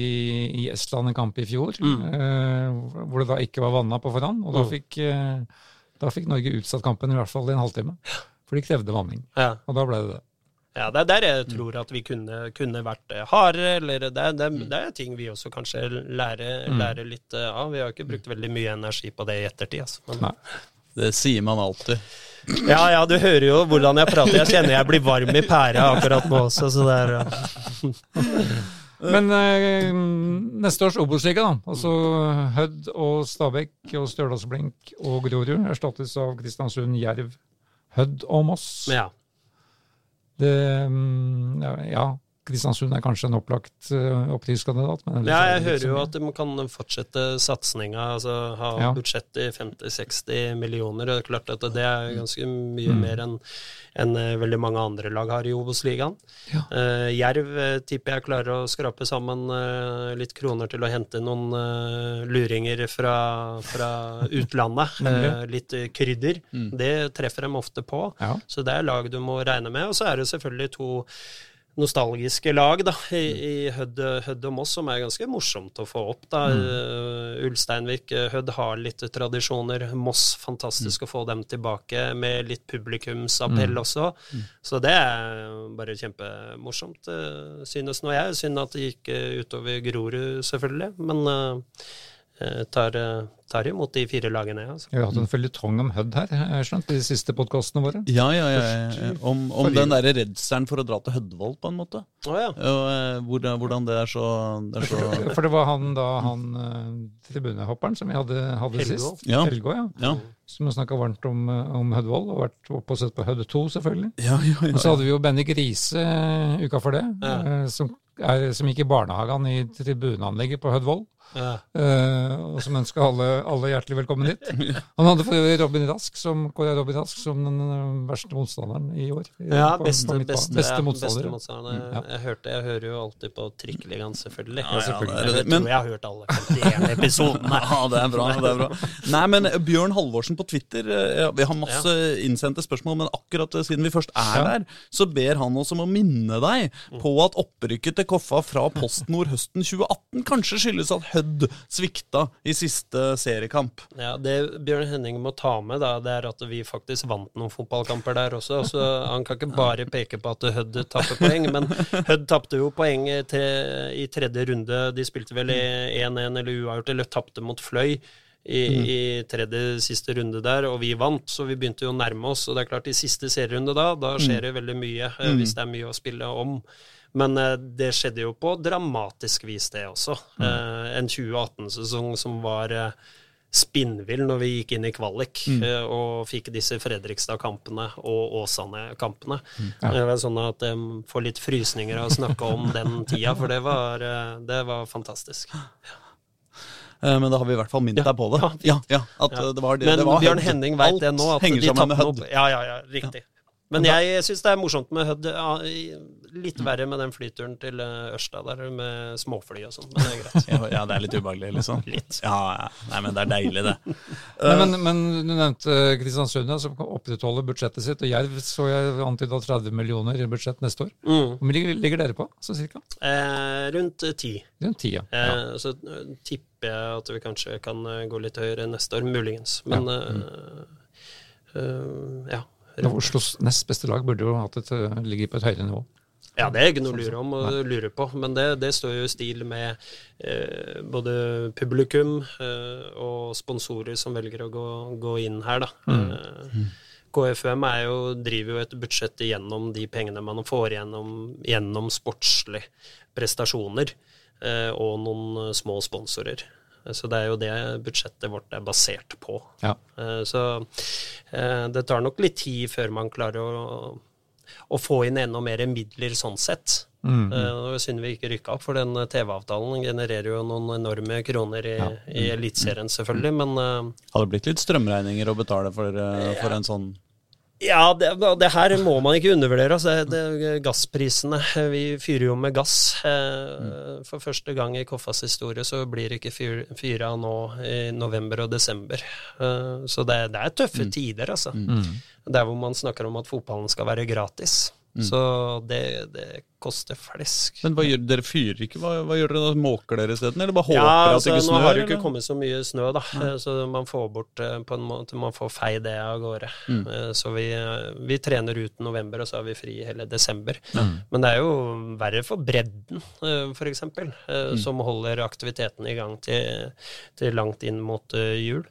i Estland en kamp i fjor, eh, hvor det da ikke var vanna på forhånd. Og da Mm. fikk, eh, da fikk Norge utsatt kampen i hvert fall i en halvtime. For de krevde vanning. Ja. Og da ble det det. Ja, det er der jeg tror at vi kunne, kunne vært eh, hardere, eller det, det, er- det er ting vi også kanskje lærer, lærer litt eh, av. Vi har ikke brukt veldig mye energi på det i ettertid, altså. Men, Nei. Det sier man alltid. ja, ja, du hører jo hvordan jeg prater. Jeg kjenner jeg blir varm i pæra akkurat nå også, så det er <laughs> Men eh, neste års Obos-liga, da. Altså Hødd og Stabæk og Stjørdalsblink og Grorud erstattes av Kristiansund, Jerv, Hødd og Moss. Ja. Det, mm, ja, ja, Kristiansund er kanskje en opplagt uh, opprykkskandidat. men Ja, jeg hører jo at de kan fortsette satsinga, altså ha Ja. budsjett i 50-60 millioner. Det er klart at det er ganske mye Mm. mer enn en eh, veldig mange andre lag har i Obos-ligaen. Ja. Uh, Jerv eh, tipper jeg klarer å skrape sammen uh, litt kroner til å hente noen uh, luringer fra, fra utlandet. <laughs> Eh, litt eh, krydder. Det treffer dem ofte på. Ja. Så det er lag du må regne med. Og så er det selvfølgelig to nostalgiske lag da, i, i Hødd, Hødd og Moss, som er ganske morsomt å få opp. da. Uh, Ulsteinvik, eh, Hødd har litt tradisjoner. Moss, fantastisk å få dem tilbake med litt publikumsappell også. Så det er bare kjempemorsomt, eh, synes nå jeg. Synd at det gikk eh, utover Grorud, selvfølgelig. Men eh, eh, tar, eh, tar imot de fire lagene. Altså. Vi har hatt en føljetong om Hødd her, har skjønt, de siste podkastene våre. Ja, ja, ja. ja. Om, om den derre redselen for å dra til Hødvold, på en måte. Oh, ja. Og, eh, hvordan, hvordan det er så, det er så <laughs> For det var han da, han eh, tribunehopperen som vi hadde, hadde Helgå. sist. Ja. Helgå, ja. Ja, Som snakka varmt om, eh, om Hødvold, og vært oppe og sett på Hødd 2, selvfølgelig. ja, ja. Og så hadde vi jo Benny Grise eh, uka for det, Ja. eh, som er, som gikk i barnehagen i tribuneanlegget på Hødvoll. Ja. eh, og som ønsker alle, alle hjertelig velkommen hit. <laughs> Han hadde for øvrig Robin Rask som, Kåre Robin Rask som den eh, verste motstanderen i år. Ja, På- på beste, beste, beste motstander. beste motstander. Mm, ja. Jeg, hørte, jeg hører jo alltid på Trikkeligaen, selvfølgelig. Ja, ja, selvfølgelig. det det, det. Men- tror jeg har hørt alle episodene. <laughs> Ja, det er bra. det er bra Nei, men Bjørn Halvorsen på Twitter eh, ja, Vi har masse innsendte spørsmål, men akkurat eh, siden vi først er Ja. der, så ber han oss om å minne deg på at opprykket til Koffa fra Post Nord høsten 2018 kanskje skyldes at Hødd svikta i siste seriekamp. Ja, Det Bjørn Henning må ta med, da, det er at vi faktisk vant noen fotballkamper der også. Så Han kan ikke bare peke på at Hødd tapper poeng, men Hødd tapte jo poeng i tre- i tredje runde. De spilte vel 1-1 eller uavgjort, eller tapte mot Fløy. I, I tredje siste runde der, og vi vant, så vi begynte jo å nærme oss. Og det er klart, i siste serierunde da, da skjer det veldig mye, mm. hvis det er mye å spille om. Men eh, det skjedde jo på dramatisk vis, det også. Eh, en 2018-sesong som var eh, spinnvill når vi gikk inn i kvalik eh, og fikk disse Fredrikstad-kampene og Åsane-kampene. Det var sånn at jeg får litt frysninger av å snakke om den tida, for det var, det var fantastisk. Men da har vi i hvert fall minnet Ja, deg på det. ja, Ja, ja, at Ja. det var det, Men det var Bjørn hød. Henning veit det nå, at henger de sammen med Hødd. Ja, ja, ja, riktig. Men jeg syns det er morsomt med Hødd. Ja, litt verre med den flyturen til eh, Ørsta der med småfly og sånn, men det er greit. <laughs> Ja, ja, det er litt ubehagelig, liksom. Litt. Ja, ja. Nei, men det er deilig, det. <laughs> Nei, men, men du nevnte Kristiansund, ja, som kan opprettholde budsjettet sitt. Og Jerv så jeg antyda 30 millioner i budsjett neste år. Mm. Hvor mye ligger, dere på, så cirka? Eh, rundt eh, ti. Rundt ti, ja. ja. Eh, Så eh, tipper jeg at vi kanskje kan eh, gå litt høyere neste år, muligens. Men eh, eh, ja. Ja, Oslos nest beste lag burde jo hatt et, eh, ligge på et høyere nivå. Ja, det er ikke noe å lure om å lure på, men det, det står jo i stil med eh, både publikum eh, og sponsorer som velger å gå, gå inn her, da. Mm. KFUM er jo, driver jo et budsjett gjennom de pengene man får gjennom, gjennom sportslige prestasjoner eh, og noen eh, små sponsorer. Eh, Så det er jo det budsjettet vårt er basert på. Ja. Eh, Så eh, det tar nok litt tid før man klarer å, å få inn enda mer midler sånn sett. Mm. Uh, synd vi ikke rykka opp, for den TV-avtalen genererer jo noen enorme kroner i, i Eliteserien, selvfølgelig. Men uh, Hadde det blitt litt strømregninger å betale for, uh, for en sånn ja, det, det her må man ikke undervurdere. Altså, det, gassprisene. Vi fyrer jo med gass. Eh, For første gang i Koffas historie så blir det ikke fyr, fyra nå i november og desember. Eh, Så det, det er tøffe tider, altså. Der hvor man snakker om at fotballen skal være gratis. Så det, det koster flesk. Men hva gjør, dere fyrer ikke? Hva, hva gjør dere da? Måker dere isteden? Eller bare håper Ja, at altså, det ikke nå har det jo ikke eller? kommet så mye snø, da. Eh, Så man får bort eh, på en måte, man får feid det av gårde. Mm. Eh, Så vi, eh, vi trener ut november, og så har vi fri hele desember. Men det er jo verre for bredden, f.eks., Mm. som holder aktiviteten i gang til, til langt inn mot jul.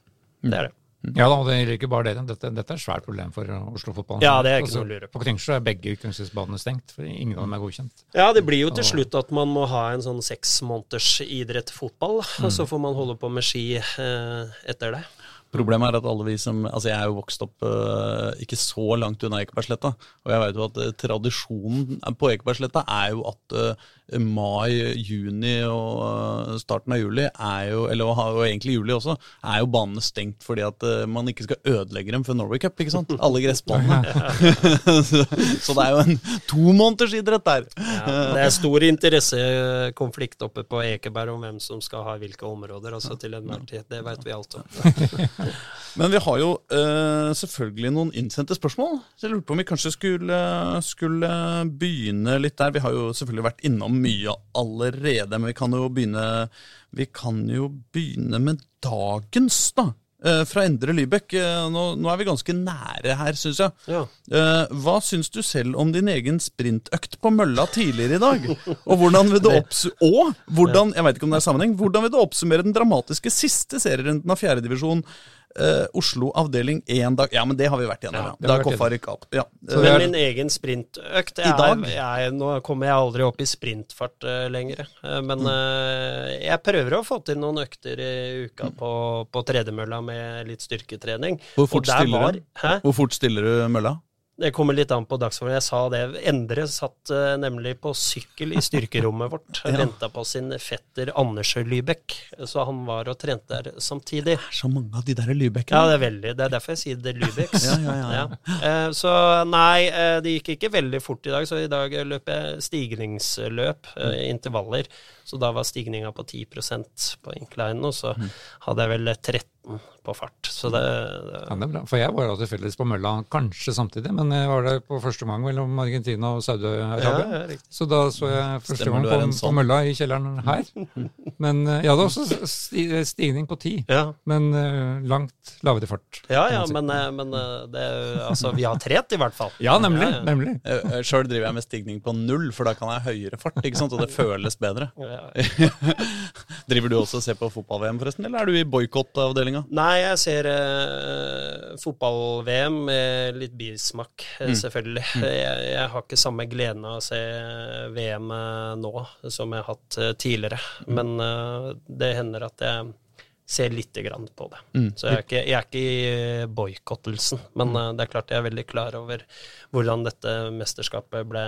Det er det. Ja da, det gjelder ikke bare dere. Dette, dette er et svært problem for Oslo-fotballen. Ja, det er ikke noe å lure på. På Kringsjø er begge kunstgressbanene stengt, for ingen av dem er godkjent. Ja, det blir jo til slutt at man må ha en sånn seks måneders idrett fotball, da. og så får man holde på med ski eh, etter det. Problemet er at alle vi som Altså, jeg er jo vokst opp eh, ikke så langt unna Ekebergsletta, og jeg vet jo at eh, tradisjonen på Ekebergsletta er jo at eh, mai, juni og eh, starten av juli er jo, eller og, egentlig juli også, er jo banene stengt fordi at eh, man ikke skal ødelegge dem før Norway Cup, ikke sant? Alle gressbanene. <laughs> så, så det er jo en tomånedersidrett der. Ja, det er stor interessekonflikt oppe på Ekeberg om hvem som skal ha hvilke områder, altså til enhver tid. Det vet vi alt om. <laughs> Men vi har jo uh, selvfølgelig noen innsendte spørsmål. Så jeg lurte på om vi kanskje skulle, skulle begynne litt der. Vi har jo selvfølgelig vært innom mye allerede, men vi kan jo begynne, vi kan jo begynne med dagens, da. Eh, fra Endre Lybekk. Eh, nå, nå er vi ganske nære her, syns jeg. Ja. Eh, hva syns du selv om din egen sprintøkt på mølla tidligere i dag? Og hvordan vil du og hvordan, jeg vet ikke om det er sammenheng, hvordan vil du oppsummere den dramatiske siste serierunden av fjerdedivisjon? Uh, Oslo avdeling én dag Ja, men det har vi vært gjennom. Ja, Ja, Da Koffa rykka opp. Ja. Så Eh, Men er- min egen sprintøkt I dag? Jeg, jeg, Nå kommer jeg aldri opp i sprintfart uh, lenger. Uh, men eh, jeg prøver å få til noen økter i uka på, på tredemølla med litt styrketrening. hvor, Og fort der var- hvor fort stiller du mølla? Det kommer litt an på dagsformen. Jeg sa det. Endre satt uh, nemlig på sykkel i styrkerommet vårt. <laughs> ja. Venta på sin fetter Anders Lybekk. Så han var og trente der samtidig. Det er så mange av de der Lybekkene. Ja, det er veldig. Det er derfor jeg sier det Lybecks. <laughs> ja, ja, ja, uh, så nei, uh, det gikk ikke veldig fort i dag. Så i dag løp jeg stigningsløp, intervaller. Så da var stigninga på 10% på inclinen, og så mm. hadde jeg vel 13 på fart. Så det, det Ja, det er bra. For jeg var da tilfeldigvis på mølla kanskje samtidig, men jeg var der på første gang mellom Argentina og Saudi-Arabia. Ja, så da så jeg første gang på, på, sånn. mølla i kjelleren her. <laughs> Men jeg hadde også stigning på ti, ja. men uh, langt lavere fart. Ja, ja, men, eh, men eh, det, altså, vi har trent i hvert fall. <laughs> Ja, nemlig. Ja, nemlig. Sjøl driver jeg med stigning på null, for da kan jeg høyere fart, ikke sant? og det føles bedre. <laughs> driver du også og ser på fotball-VM, forresten, eller er du i boikottavdelinga? Nei, jeg ser uh, fotball-VM med litt bismak, eh, mm. selvfølgelig. Mm. Jeg, jeg, har ikke samme gleden av å se VM nå som jeg har hatt tidligere. Mm. Men uh, det hender at jeg ser lite grann på det. Mm. Så jeg er ikke, jeg er ikke i boikottelsen. Men uh, det er klart jeg er veldig klar over hvordan dette mesterskapet ble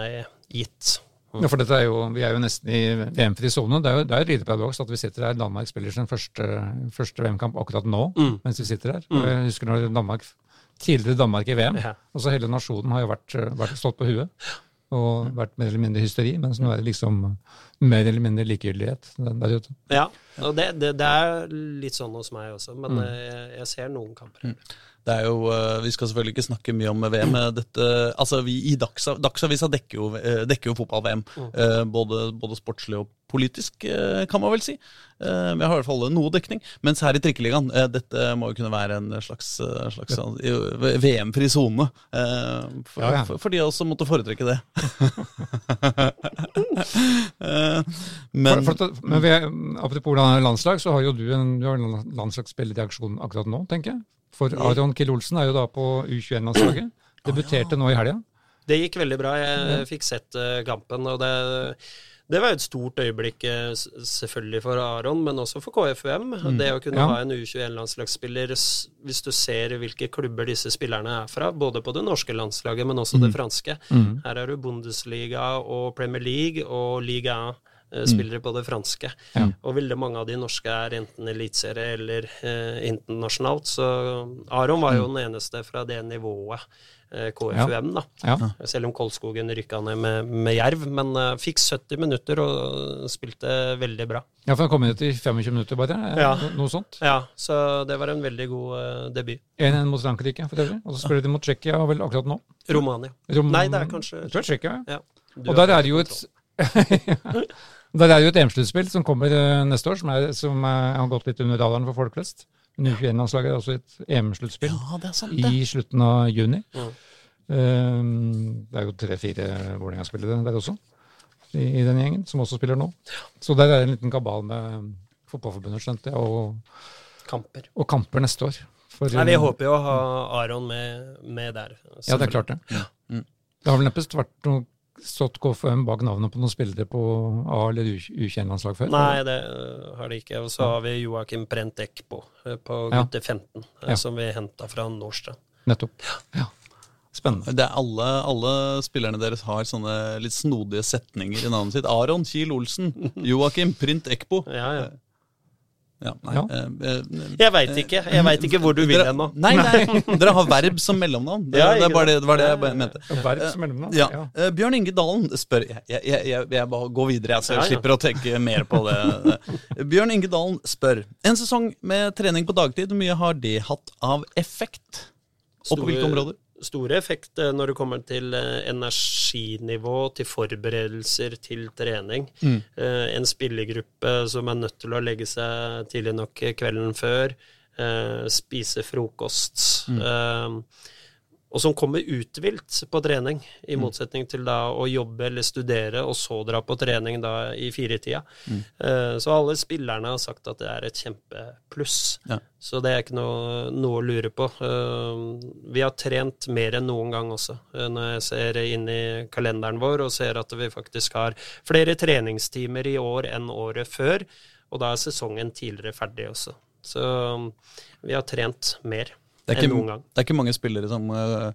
gitt. Ja, for er jo, Vi er jo nesten i VM-fri sone. Det er jo det er et lite paradoks at vi sitter her. Danmark spiller sin første, første VM-kamp akkurat nå mm. mens vi sitter her. Mm. Jeg husker når Danmark, tidligere Danmark i VM. Ja. og så Hele nasjonen har jo vært, vært stått på huet og vært mer eller mindre hysteri, mens nå er det liksom mer eller mindre likegyldighet der ute. Ja, og det, det, det, er litt sånn hos meg også, men mm. jeg, jeg, ser noen kamper. Mm. Det er jo, eh, Vi skal selvfølgelig ikke snakke mye om VM. Dette, altså vi i Dagsa, Dagsavisa dekker jo, eh, dekker jo fotball-VM. Mm. Eh, både, både, sportslig og politisk, kan man vel si. Vi har i hvert fall noe dekning. Mens her i Trikkeligaen, dette må jo kunne være en slags, slags VM-fri sone. For, ja, ja. for, de som måtte foretrekke det. <laughs> men, for, for, men vi, apropos landslag, så har jo du en, du har en landslagsspiller i aksjon akkurat nå, tenker jeg. For Aron Kill Olsen er jo da på U21-landslaget. <clears throat> Debuterte nå i helga. Det gikk veldig bra. Jeg fikk sett eh, kampen. og det, det var et stort øyeblikk eh, selvfølgelig for Aron, men også for KFUM. Mm. Det å kunne ja. ha en U21-landslagsspiller, hvis du ser hvilke klubber disse spillerne er fra, både på det norske landslaget, men også mm. det franske. Mm. Her er du Bundesliga og Premier League og Liga 1 spillere på det franske. Ja. Og veldig mange av de norske er enten eliteserie eller eh, internasjonalt. Så Aron var jo mm. den eneste fra det nivået. Eh, KFUM, da. Ja. Selv om Kolskogen rykka ned med, med Jerv. Men uh, fikk 70 minutter og spilte veldig bra. Ja, for han kom inn etter 25 minutter bare? Ja. Noe sånt? Ja, så det var en veldig god uh, debut. 1-1 mot Frankrike, for øvrig. Og så spiller de mot Tsjekkia vel akkurat nå? Romania. Rom Nei, det er kanskje Jeg tror Tsjekkia, ja. Og der er det jo et <laughs> Det er jo et EM-sluttspill som kommer uh, neste år, som, er, som er, har gått litt under radaren for folk flest. U21-landslaget er også et EM-sluttspill ja, i slutten av juni. Mm. Um, det er jo tre-fire Vålerenga-spillere der også, i, i, den gjengen, som også spiller nå. Så der er en liten kabal med Fotballforbundet, skjønte jeg, og kamper. og kamper neste år. For, Nei, Vi håper jo å ha Aron med, med der. Ja, det er klart det. Ja. Mm. Det har vel neppe vært noe stått KFM bak navnet på noen spillere på A- eller U21-landslag før? Nei, det uh, har de ikke. Og så har vi Joakim Prent Ekbo uh, på gutte 15, uh, ja. som vi henta fra Nordstrand. Nettopp. Ja. Spennende. Det er alle, alle, spillerne deres har sånne litt snodige setninger i navnet sitt. Aron Kiel Olsen, <laughs> Joakim Print Ekbo. Ja, ja. Ja, nei, ja. Eh, eh, jeg veit ikke. Jeg veit ikke hvor du vil hen nå. Nei, nei, <laughs> dere har verb som mellomnavn. Det, ja, det, det, det, var det jeg mente. Verb som mellomnavn? Ja. Uh, Bjørn Inge Dalen spør Jeg, jeg, jeg, jeg bare går videre, så jeg slipper å tenke mer på det. Bjørn Inge Dalen spør En sesong med trening på dagtid, hvor mye har det hatt av effekt? Og på hvilke områder? Store effekt eh, når det kommer til eh, energinivå, til forberedelser til trening. Mm. Eh, en spillergruppe som er nødt til å legge seg tidlig nok kvelden før, spise frokost. Mm og som kommer uthvilt på trening, i mm. motsetning til da å jobbe eller studere og så dra på trening da i firetida. Mm. Uh, så alle spillerne har sagt at det er et kjempepluss. Ja. Så det er ikke noe, noe å lure på. Uh, vi har trent mer enn noen gang også, uh, når jeg ser inn i kalenderen vår og ser at vi faktisk har flere treningstimer i år enn året før, og da er sesongen tidligere ferdig også. Så vi har trent mer. Det er, ikke, det er ikke mange spillere som uh,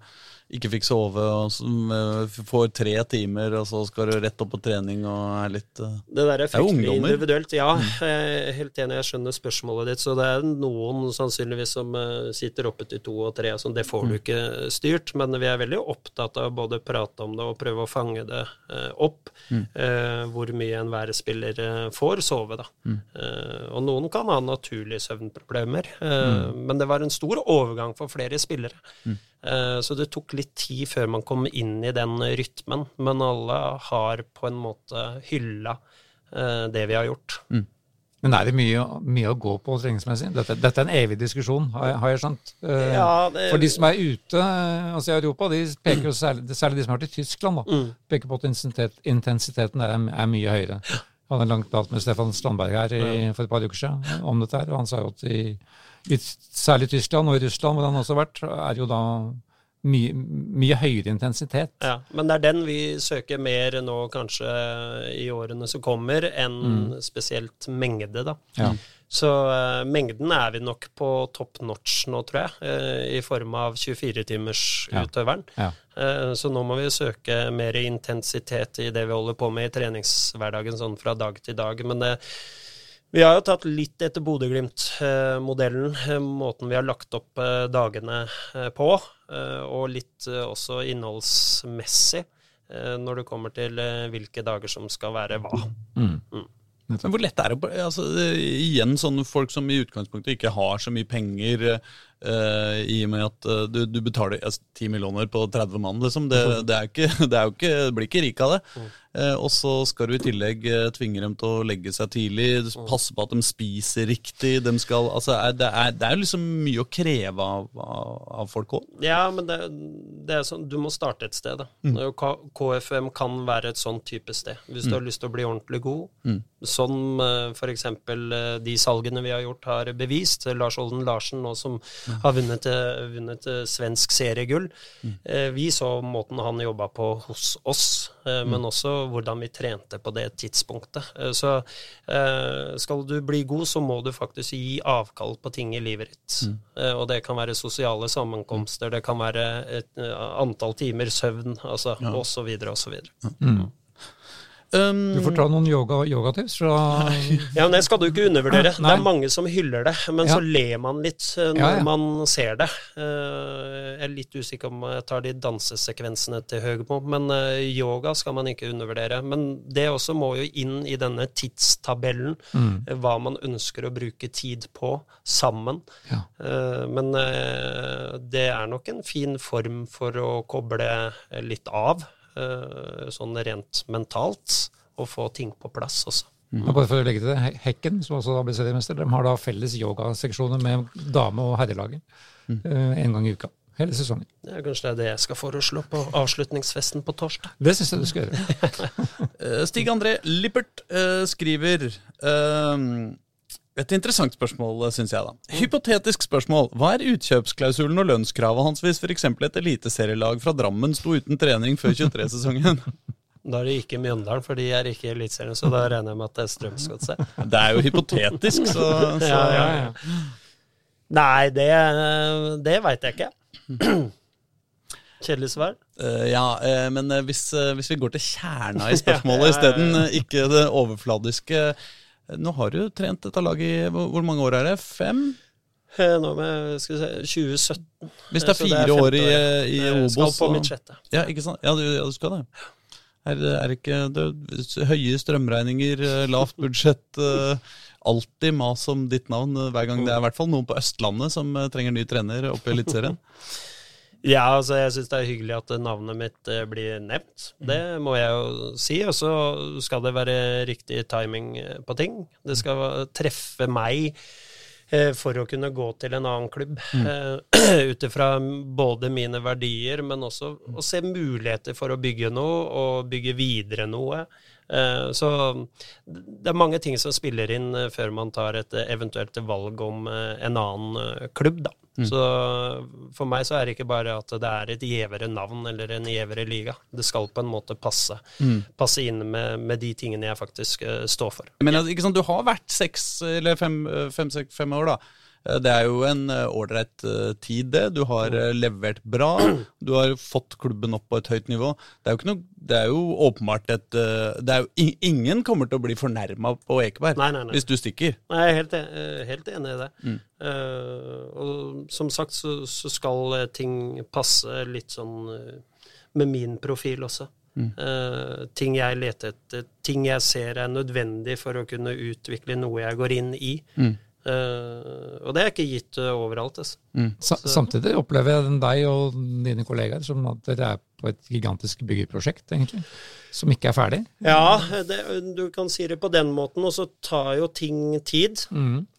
ikke fikk sove, og som eh, får tre timer, og så skal du rett opp på trening og er litt uh... Det der er fryktelig individuelt. Ja, jeg er helt enig, jeg skjønner spørsmålet ditt. Så det er noen sannsynligvis som eh, sitter oppe til to og tre, og sånn. Det får du ikke styrt. Men vi er veldig opptatt av både å prate om det og prøve å fange det eh, opp. eh, hvor mye enhver spiller eh, får sove, da. Eh, og noen kan ha naturlige søvnproblemer. mm. Men det var en stor overgang for flere spillere. Eh, Så det tok litt tid før man kom inn i den rytmen, men alle har på en måte hylla eh, det vi har gjort. Men er det mye, mye å gå på treningsmessig? Dette, dette er en evig diskusjon, har jeg, har jeg skjønt. Eh, Ja, det- For de som er ute eh, altså i Europa, de peker jo særlig, særlig de som har vært i Tyskland, da, Mm. peker på at intensitet, intensiteten er, er mye høyere. Jeg hadde en lang prat med Stefan Strandberg her i, for et par uker siden om dette, her, og han sa jo at i, i særlig Tyskland og i Russland, hvor han også har vært, er jo da mye, mye høyere intensitet. Ja, men det er den vi søker mer nå kanskje i årene som kommer, enn spesielt mengde, da. Ja. Så uh, mengden er vi nok på top notch nå, tror jeg, uh, i form av 24-timersutøveren. Ja. Eh, så nå må vi søke mer intensitet i det vi holder på med i treningshverdagen, sånn fra dag til dag. Men det, vi har jo tatt litt etter Bodø-Glimt-modellen, eh, måten vi har lagt opp eh, dagene eh, på, eh, og litt eh, også innholdsmessig eh, når det kommer til eh, hvilke dager som skal være hva. Men hvor lett er det å- altså, Igjen sånne folk som i utgangspunktet ikke har så mye penger, eh, i og med at uh, du, du betaler altså, 10 millioner på 30 mann, liksom. Det, det, er ikke, <laughs> det er jo ikke det blir ikke rik av det. Eh, og så skal du i tillegg eh, tvinge dem til å legge seg tidlig, passe på at de spiser riktig. De skal, altså, er, det, er, det er liksom mye å kreve av, av, av folk òg. Ja, men det, det er sånn, du må starte et sted. Og KFM kan være et sånn type sted, hvis du har lyst til å bli ordentlig god. Som uh, eh, de salgene vi har gjort, har bevist. Lars Olden Larsen nå som har vunnet, eh, vunnet eh, svensk seriegull. Eh, Vi så måten han jobba på hos oss, eh, men også hvordan vi trente på det tidspunktet. Så eh, skal du bli god, så må du faktisk gi avkall på ting i livet ditt. Eh, Og det kan være sosiale sammenkomster, det kan være et antall timer søvn, altså, videre, og så videre. Um, Du får ta noen yoga, yogatips fra <laughs> Ja, men det skal du ikke undervurdere. Det er mange som hyller det, men Ja. så ler man litt eh, når Ja, ja. man ser det. Eh, Jeg er litt usikker om jeg tar de dansesekvensene til Høgmo, men eh, yoga skal man ikke undervurdere. Men det også må jo inn i denne tidstabellen, Mm. hva man ønsker å bruke tid på sammen. Ja. Eh, Men det er nok en fin form for å koble litt av, sånn rent mentalt, og få ting på plass også. Og Bare for å legge til det, Hekken, som også da blir seriemester, de har da felles yogaseksjoner med dame- og herrelaget mm. en gang i uka. Hele sesongen. Ja, kanskje det er det jeg skal foreslå på avslutningsfesten på torsdag. Det syns jeg du skal gjøre. <laughs> Eh, Stig André Lippert eh, skriver ehm, et interessant spørsmål, syns jeg. da. Hypotetisk spørsmål. Hva er utkjøpsklausulen og lønnskravet hans hvis f.eks. et eliteserielag fra Drammen sto uten trening før 23-sesongen? <laughs> Da er det ikke Mjøndalen, for de er ikke i Eliteserien, så da regner jeg med at det er Strømsgodset. <laughs> Det er jo hypotetisk, så, så <laughs> Ja, ja, ja. Nei, det, det veit jeg ikke. Kjedelig svar. Uh, ja, uh, men eh, hvis, uh, hvis vi går til kjerna i spørsmålet Ja, ja, ja, isteden, eh, ikke det overfladiske eh, Nå har du trent dette laget i hvor mange år er det? Fem? Eh, Nå med skal vi se, 2017. Hvis det er fire fire er år i, i Jeg Obos Skal på mitt sjette. Ja, ikke sant? Ja, du, ja, du skal det. Er, det- er det ikke det, høye strømregninger, eh, lavt budsjett eh, Alltid mas om ditt navn eh, hver gang det er i hvert fall noen på Østlandet som eh, trenger ny trener oppe i Eliteserien. Ja, altså jeg syns det er hyggelig at navnet mitt eh, blir nevnt. Det må jeg jo si. Og så skal det være riktig timing eh, på ting. Det skal treffe meg eh, for å kunne gå til en annen klubb. eh, <clears throat> Ut ifra både mine verdier, men også å se muligheter for å bygge noe, og bygge videre noe. Eh, Så det er mange ting som spiller inn eh, før man tar et eh, eventuelt valg om en annen klubb, da. Så for meg så er det ikke bare at det er et gjevere navn eller en gjevere liga. Det skal på en måte passe, passe inn med, med de tingene jeg faktisk står for. Men altså, ikke sant, du har vært seks eller fem, fem, seks, fem år, da. Eh, Det er jo en eh, ålreit eh, tid, det. Du har levert bra. <clears throat> Du har fått klubben opp på et høyt nivå. Det er jo, ikke noe, det er jo åpenbart et det er jo, Ingen kommer til å bli fornærma på Ekeberg Nei, nei, nei. hvis du stikker. Nei, Jeg er helt, e- helt enig i det. Eh, og som sagt så, så skal ting passe litt sånn med min profil også. Eh, ting jeg leter etter, ting jeg ser er nødvendig for å kunne utvikle noe jeg går inn i. Eh, og det er ikke gitt eh, overalt. Altså. Mm. samtidig opplever jeg deg og dine kollegaer som at dere er på et gigantisk byggeprosjekt, egentlig, som ikke er ferdig. Ja, det, du kan si det på den måten, og så tar jo ting tid.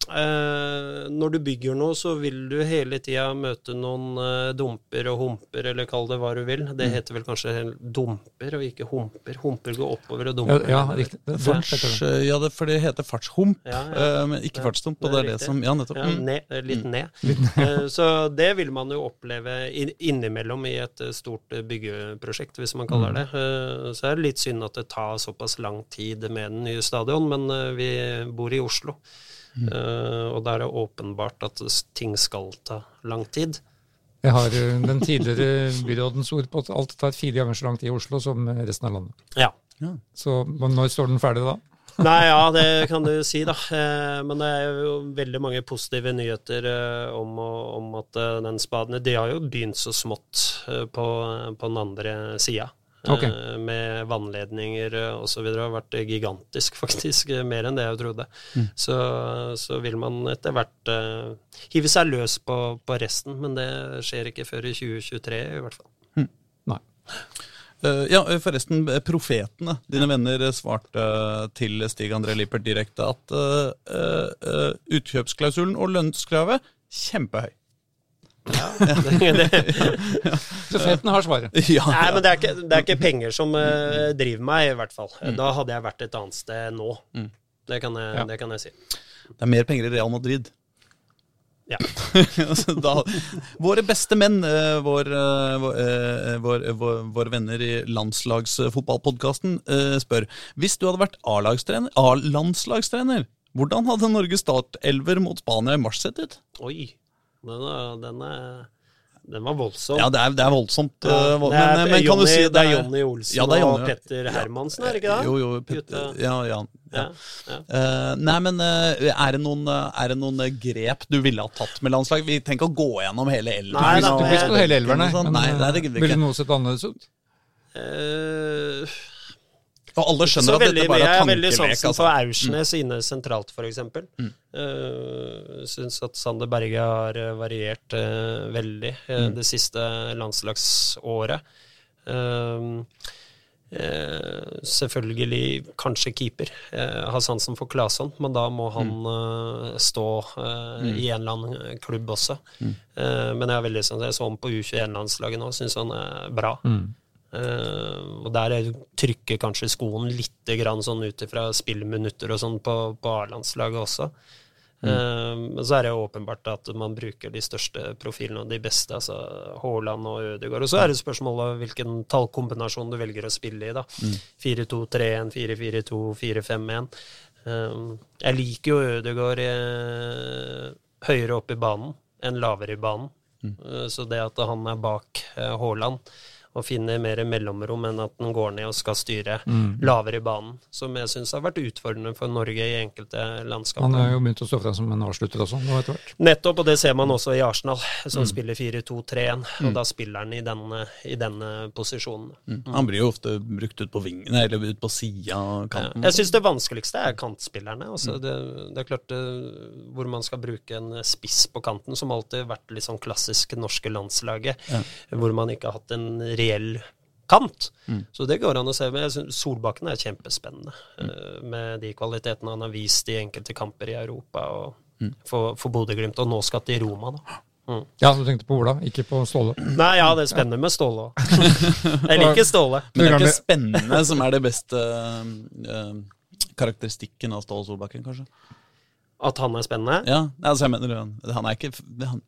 Eh, når du bygger noe, så vil du hele tida møte noen eh, dumper og humper, eller kall det hva du vil. Det heter vel kanskje dumper og ikke humper. Humper går oppover og dumper. ja riktig. Det, det, Farts, eh, ja, det, for det heter fartshump, Ja, ja. eh, men ikke Ja, fartsdump. Og det det er det som Ja, nettopp. Ja, Mm. ned, eh, litt ned. Eh, Så det vil man jo oppleve innimellom i et eh, stort eh, byggeprosjekt, hvis man kaller det. Eh, Så er det litt synd at det tar såpass lang tid med den nye stadion, men eh, vi bor i Oslo. Mm. Og da er det åpenbart at ting skal ta lang tid. Jeg har eh, den tidligere byrådens ord på at alt tar fire ganger så lang tid i Oslo som resten av landet. Ja. Så når står den ferdig da? Nei, ja, det kan du si, da. Eh, Men det er jo veldig mange positive nyheter eh, om, om at eh, den spaden De har jo begynt så smått på, på den andre sida. Ok. Eh, Med vannledninger osv. Det har vært gigantisk, <laughs> faktisk. Mer enn det jeg trodde. Så, så vil man etter hvert uh, hive seg løs på, på resten, men det skjer ikke før i 2023 i hvert fall. Nei. Eh, ja, eh, forresten, eh, profetene, dine venner, svarte til Stig André Lippert direkte at uh, utkjøpsklausulen og lønnskravet kjempehøy. det, <laughs> det, Profeten har svaret. <laughs> Ja, Nei, men det er ikke, det er ikke penger som uh, driver meg, i hvert fall. Da hadde jeg vært et annet sted nå. Det, kan jeg, Ja. det kan jeg si. Det er mer penger i Real Madrid. Ja. <laughs> Altså, da, våre beste menn, eh, vår, eh, vår, eh, vår, vår, våre venner i landslagsfotballpodkasten, spør Hvis du hadde vært A-landslagstrener, hvordan hadde Norges startelver mot Spania i mars sett ut? Oi. Den, er, den, er, den var voldsom. Ja, det er, det er voldsomt. Ja, eh, det, er, men, men kan Johnny, du si det er Jonny Olsen Ja, det er og Petter Hermansen, er det ikke det? Jo, jo. Petter, ja, ja, ja. Ja. Eh, nei, men uh, er, det noen, uh, er det noen eh, grep du ville ha tatt med landslag? Vi trenger ikke å gå gjennom hele elveren. Nei, da, blir ikke på hele elveren, nei. Nei, nei, det eh, gidder vi ville noe sett annerledes ut? Eh, Og alle skjønner at dette bare er tankelek. Jeg er veldig sansen Altså. for Aursnes inne sentralt, f.eks. Mm. Syns at Sander Berge har eh, variert uh, veldig eh, det siste landslagsåret. Uh, selvfølgelig kanskje keeper. Jeg har sansen for Claesson, men da må han eh, stå eh, i en eller annen klubb også. Eh, men jeg har veldig Jeg så ham på U21-landslaget nå, syns han er bra. Eh, og der er- trykker kanskje skoen litt grann sånn ut ifra spillminutter og sånn på, på A-landslaget også. Eh, men så er det jo åpenbart at man bruker de største profilene og de beste, altså Haaland og Ødegaard. Og så er det spørsmålet hvilken tallkombinasjon du velger å spille i, da. 4-2-3-1, 4-4-2, 4-5-1. Uh, jeg liker jo Ødegaard eh, høyere opp i banen enn lavere i banen. Eh, Så det at han er bak Haaland og finner mer mellomrom enn at den går ned og skal styre lavere i banen, som jeg syns har vært utfordrende for Norge i enkelte Han landskaper. har jo begynt å stå frem som en avslutter også, nå etter hvert. Nettopp, og det ser man også i Arsenal, som spiller 4-2-3-1, og da spiller han i denne, i denne posisjonen. Mm. Han blir jo ofte brukt ut på vingen, eller ut på sida av Ja. kanten. Jeg syns det vanskeligste er kantspillerne. Altså det, det er klart det, hvor man skal bruke en spiss på kanten, som alltid har vært litt sånn klassisk norske landslaget, hvor man ikke har hatt en reell kant. Så det går an å se. Men jeg synes Solbakken er kjempespennende, eh, med de kvalitetene han har vist i enkelte kamper i Europa og for, for Bodø-Glimt, og nå skal til Roma, da. Mm. Ja, du tenkte på Ola, ikke på Ståle. Nei, ja, det er spennende med Ståle òg. <laughs> Jeg liker Ståle. Men det er ikke spennende som er det beste uh, karakteristikken av Ståle Solbakken, kanskje? At han er spennende? Ja, altså jeg mener han, han er ikke han,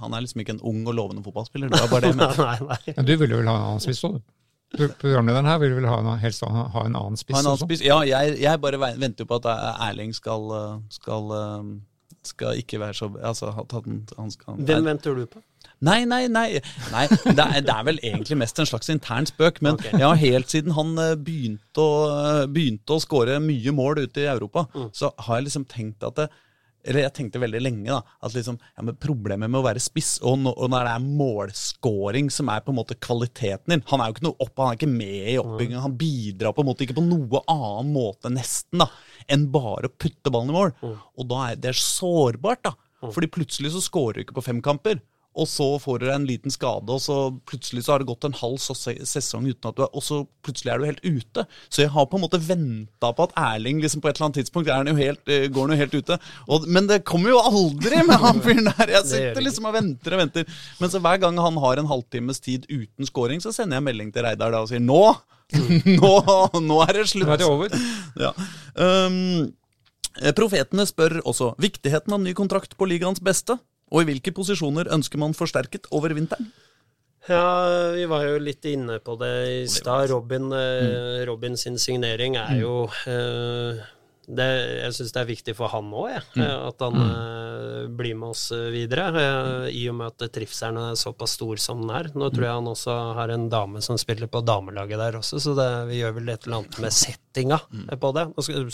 han er liksom ikke en ung og lovende fotballspiller. Det var bare det <laughs> jeg mente. nei, nei. Men du ville vel ha en annen spiss òg, du? Pro- Programlederen her vil vel ha en, helst ha, ha en annen spiss Ha en annen spiss. Ja, jeg, jeg bare venter jo på at Erling skal, eh, skal eh, skal ikke være så altså, han, han skal, Hvem venter du på? Nei, nei, nei. nei det, er, det, er, vel egentlig mest en slags intern spøk. Men okay. ja, helt siden han eh, begynte å, eh, begynte å skåre mye mål ute i Europa, mm. så har jeg liksom tenkt at det, eller jeg tenkte veldig lenge da, at liksom, ja, men problemet med å være spiss, og, no, og når det er målscoring som er på en måte kvaliteten din Han er jo ikke noe opp, han er ikke med i oppbyggingen. Han bidrar på en måte ikke på noe annen måte nesten da, enn bare å putte ballen i mål. Mm. Og da er det sårbart, da. Mm. Fordi plutselig så scorer du ikke på fem kamper og så får du en liten skade, og så plutselig så har det gått en halv sesong uten at du er Og så plutselig er du helt ute. Så jeg har på en måte venta på at Erling liksom på et eller annet tidspunkt er han jo helt, eh, går han jo helt ute. Og, men det kommer jo aldri med han fyren der! Jeg sitter liksom og venter og venter. Men så hver gang han har en halvtimes tid uten scoring, så sender jeg melding til Reidar da og sier nå! <laughs> nå, nå er det slutt! Nå er det over. Ja. Um, Profetene spør også viktigheten av ny kontrakt på ligaens beste. Og i hvilke posisjoner ønsker man forsterket over vinteren? Ja, vi var jo litt inne på det i stad. Robin, eh, mm. Robin sin signering er mm. jo eh, det, jeg syns det er viktig for han òg, mm. Eh, at han mm. uh, blir med oss videre. Uh, I og med at trivselen er såpass stor som den er. Nå tror jeg han også har en dame som spiller på damelaget der også, så det, vi gjør vel et eller annet med settinga mm. på det.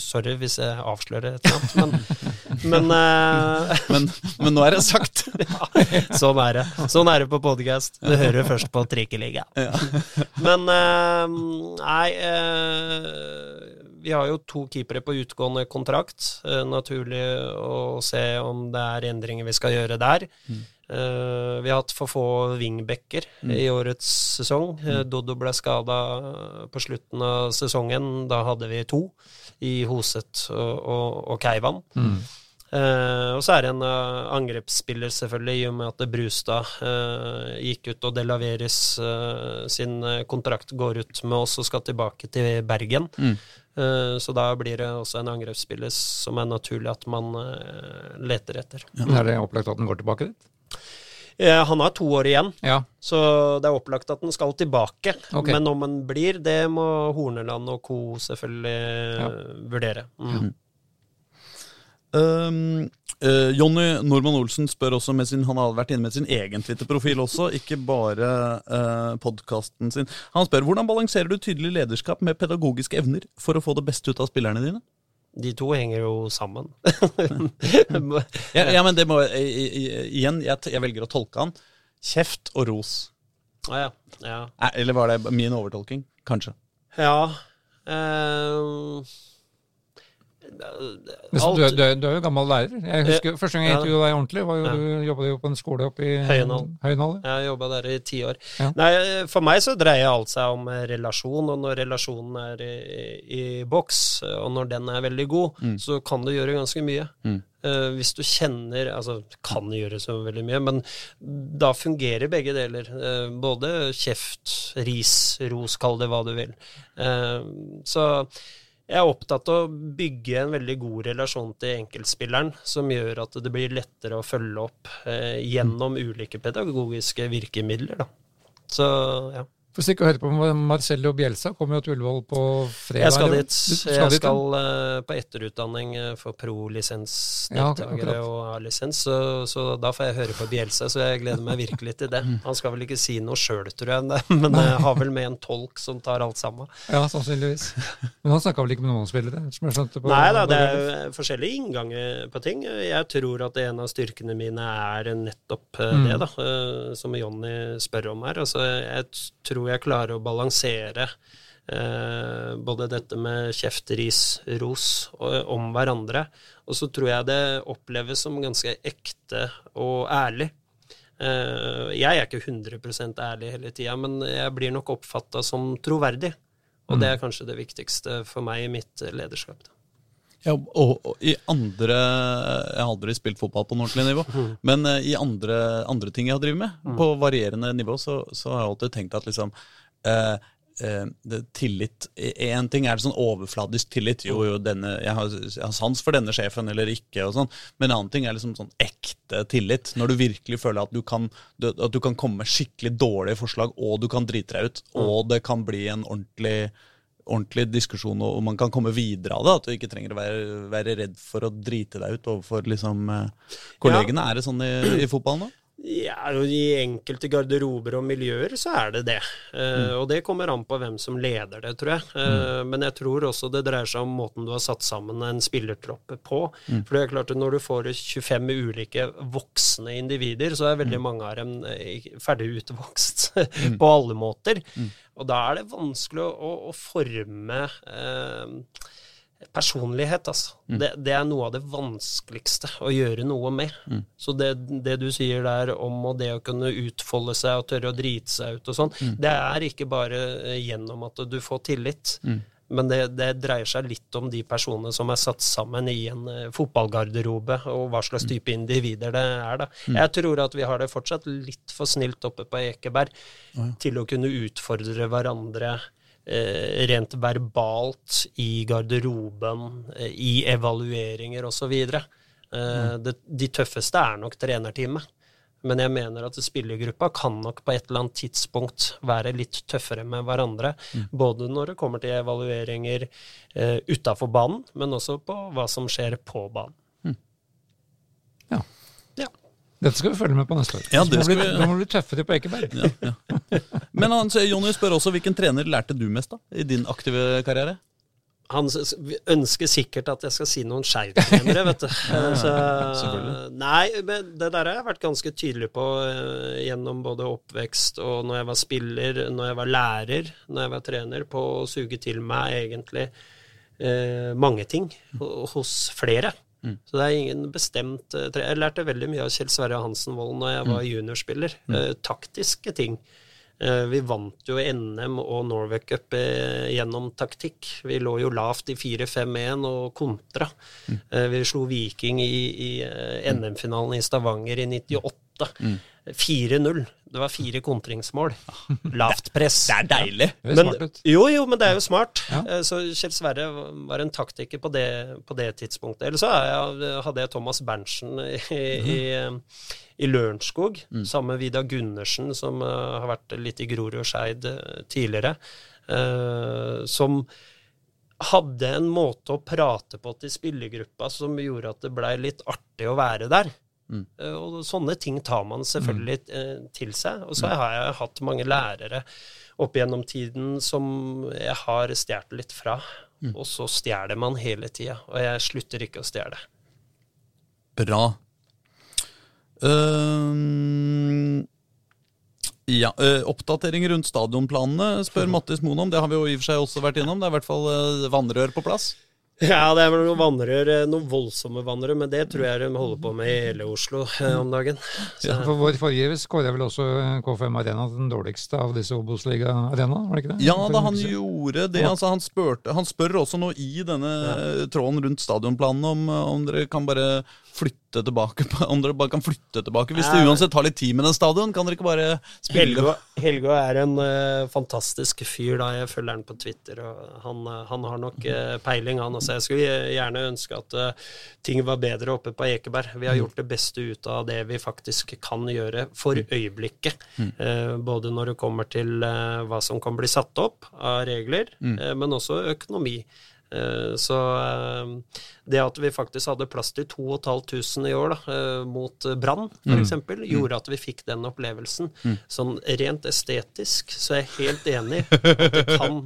Sorry hvis jeg avslører et eller annet, men <laughs> Men, uh, men, men nå er det sagt. <laughs> ja, sånn er det. Sånn er det på podcast. Du hører først på Trikkeliga. Ja. men nei vi har jo to keepere på utgående kontrakt. Uh, naturlig å se om det er endringer vi skal gjøre der. Mm. Uh, vi har hatt for få wingbacker mm. i årets sesong. Uh, Doddo ble skada på slutten av sesongen. Da hadde vi to i Hoset og, og, og Keivan. Mm. Uh, og så er det en uh, angrepsspiller, selvfølgelig, i og med at Brustad uh, gikk ut og Delaveris sin kontrakt går ut med oss og skal tilbake til Bergen. Mm. så da blir det også en angrepsspiller som er naturlig at man leter etter. Ja. Er det opplagt at den går tilbake dit? Han har to år igjen, ja. så det er opplagt at den skal tilbake. Okay. Men om den blir, det må Horneland og co. selvfølgelig ja. vurdere. Mm. Um, uh, Jonny Normann Olsen spør også med sin, Han har vært inne med sin egen Twitter-profil også, ikke bare uh, podkasten sin. Han spør hvordan balanserer du tydelig lederskap med pedagogiske evner for å få det beste ut av spillerne dine? De to henger jo sammen. <laughs> ja, ja, men det må Igjen, jeg, jeg, velger å tolke han. Kjeft og ros. Ah, ja. Ja. Eller var det min overtolking? Kanskje. Ja. Uh, du, du, du, er jo gammel lærer. Jeg husker ja, Første gang jeg intervjuet deg ordentlig, var jo, ja. du jobba jo på en skole oppe i Høyenhall. Jeg jobba der i ti år. Ja. Nei, for meg så dreier alt seg om relasjon, og når relasjonen er i, i boks, og når den er veldig god, mm. så kan du gjøre ganske mye. Mm. Uh, hvis du kjenner Altså, kan gjøre så veldig mye, men da fungerer begge deler. Uh, både kjeft, ris, ros, kall det hva du vil. Uh, så jeg er opptatt av å bygge en veldig god relasjon til enkeltspilleren, som gjør at det blir lettere å følge opp eh, gjennom ulike pedagogiske virkemidler. Da. Så ja. For stikke og høre på Marcello Bielsa kommer jo til Ullevål på fredag. Jeg skal dit. Skal jeg dit, skal uh, på etterutdanning uh, for pro-lisensdeltakere ja, og har lisens, så, så, da får jeg høre på Bielsa, så jeg gleder meg virkelig til det. Mm. Han skal vel ikke si noe sjøl, tror jeg, <laughs> men jeg har vel med en tolk som tar alt sammen. Ja, sannsynligvis. Men han snakka vel ikke med noen spillere? som jeg skjønte på Nei da, det er forskjellige innganger på ting. Jeg tror at en av styrkene mine er nettopp mm. det, da, som Jonny spør om her. Altså, jeg tror jeg klarer å balansere eh, både dette med kjefteris, ros om hverandre. Og så tror jeg det oppleves som ganske ekte og ærlig. Eh, jeg er ikke 100% ærlig hele tida, men jeg blir nok oppfatta som troverdig. Og det er mm. kanskje det viktigste for meg i mitt lederskap. Da. Ja, og, og, i andre Jeg har aldri spilt fotball på ordentlig nivå, <laughs> men uh, i andre, andre, ting jeg har drevet med, mm. på varierende nivå, så, så, har jeg alltid tenkt at liksom uh, uh, tillit Én ting er det sånn overfladisk tillit. Jo, jo, denne, jeg har, jeg har, sans for denne sjefen eller ikke, og sånn. Men en annen ting er liksom sånn ekte tillit. Når du virkelig føler at du kan, at du kan komme med skikkelig dårlige forslag, og du kan drite deg ut, mm. og det kan bli en ordentlig ordentlig diskusjon, og man kan komme videre av det. At du ikke trenger å være, være redd for å drite deg ut overfor liksom, eh, kollegene. Ja. Er det sånn i, i fotballen nå? Ja, I enkelte garderober og miljøer så er det det. Mm. Og det kommer an på hvem som leder det, tror jeg. Uh, mm. Men jeg tror også det dreier seg om måten du har satt sammen en spillertropp på. Mm. For det er klart at når du får 25 ulike voksne individer, så er veldig mm. mange av dem eh, ferdig utvokst <laughs> mm. på alle måter. Mm. Og da er det vanskelig å, å, forme uh, personlighet, altså. Mm. Det, det, er noe av det vanskeligste å gjøre noe med. Mm. Så det, det, du sier der om det å kunne utfolde seg og tørre å drite seg ut og sånn, mm. det er ikke bare eh, gjennom at du får tillit. Mm. Men det, det, dreier seg litt om de personene som er satt sammen i en uh, fotballgarderobe, og hva slags mm. type individer det er. da. Mm. Jeg tror at vi har det fortsatt litt for snilt oppe på Ekeberg ja. til å kunne utfordre hverandre Eh, rent verbalt i garderoben, eh, i evalueringer osv. Eh, mm. De tøffeste er nok trenerteamet. Men jeg mener at spillergruppa kan nok på et eller annet tidspunkt være litt tøffere med hverandre. Mm. Både når det kommer til evalueringer eh, utafor banen, men også på hva som skjer på banen. Dette skal vi følge med på neste år. Ja, det skal vi... Nå må vi bli tøffere på Ekeberg. Ja, ja. Men han, Jonny spør også hvilken trener lærte du mest da, i din aktive karriere? Han ønsker sikkert at jeg skal si noen skeiv-trenere, vet du. <laughs> Så, nei, men det der har jeg vært ganske tydelig på uh, gjennom både oppvekst og når jeg var spiller, når jeg var lærer, når jeg var trener, på å suge til meg egentlig uh, mange ting hos flere. Mm. Så det er ingen bestemt tre. Jeg lærte veldig mye av Kjell Sverre Hansen Wold når jeg var mm. juniorspiller. Mm. Uh, taktiske ting. Uh, vi vant jo NM og Norway Cup gjennom taktikk. Vi lå jo lavt i 4-5-1 og kontra. Mm. vi slo Viking i, i NM-finalen i Stavanger i 98. 4-0. Det var fire kontringsmål. Lavt press. Det er deilig. Men, jo, jo, men det er jo smart. Ja. Eh, så Kjell Sverre var en taktiker på det, på det tidspunktet. Eller så hadde jeg Thomas Berntsen i, mm. i, i Lørenskog, mm. sammen med Vidar Gundersen, som uh, har vært litt i Grorud og Skeid tidligere. Uh, som hadde en måte å prate på til spillergruppa som gjorde at det blei litt artig å være der. Mm. Eh, og sånne ting tar man selvfølgelig mm. Eh, til seg. Og så mm. har jeg hatt mange lærere opp gjennom tiden som jeg har stjålet litt fra. Mm. Og så stjeler man hele tida, og jeg slutter ikke å stjele. Bra. Uh, ja, uh, Oppdatering rundt stadionplanene spør <laughs> Mattis Moen om. Det har vi jo i og for seg også vært innom. Det er i hvert fall uh, vannrør på plass. <laughs> Ja, det er vel noen vannrør, eh, noen voldsomme vannrør, men det tror jeg de holder på med i hele Oslo eh, om dagen. Så. <laughs> Ja, for vår forrige skåra vel også K5 Arena den dårligste av disse Obos-liga-arenaene, var det ikke det? Ja da, han gjorde det. Altså, han, spurte, han, spør også nå i denne ja. tråden rundt stadionplanen om, om dere kan bare flytte tilbake Om dere bare kan flytte tilbake hvis det uansett tar litt tid med den stadion? Kan dere ikke bare spille? Helgå, er en uh, fantastisk fyr. da Jeg følger han på Twitter, og han, uh, han har nok uh, peiling, han også. Jeg skulle gjerne ønske at ting var bedre oppe på Ekeberg. Vi har mm. gjort det beste ut av det vi faktisk kan gjøre for mm. øyeblikket. Mm. både når det kommer til hva som kan bli satt opp av regler, men også økonomi. Eh, så eh, det at vi faktisk hadde plass til 2500 i år da, eh, mot Brann f.eks., mm. mm. gjorde at vi fikk den opplevelsen. Mm. Sånn rent estetisk så er jeg helt enig <laughs> at det kan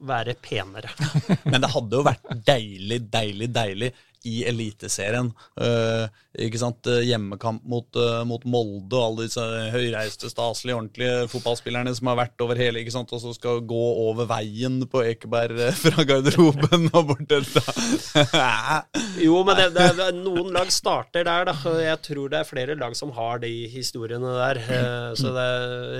være penere. <laughs> Men det hadde jo vært deilig, deilig, deilig i Eliteserien. Uh, ikke sant? Eh, hjemmekamp mot, uh, mot, Molde og alle disse høyreiste, staselige, ordentlige fotballspillerne som har vært over hele, ikke sant? og så skal gå over veien på Ekeberg <laughs> fra garderoben og bort <laughs> Jo, men det, det, det, noen lag starter der, da. Jeg tror det er flere lag som har de historiene der. Så det,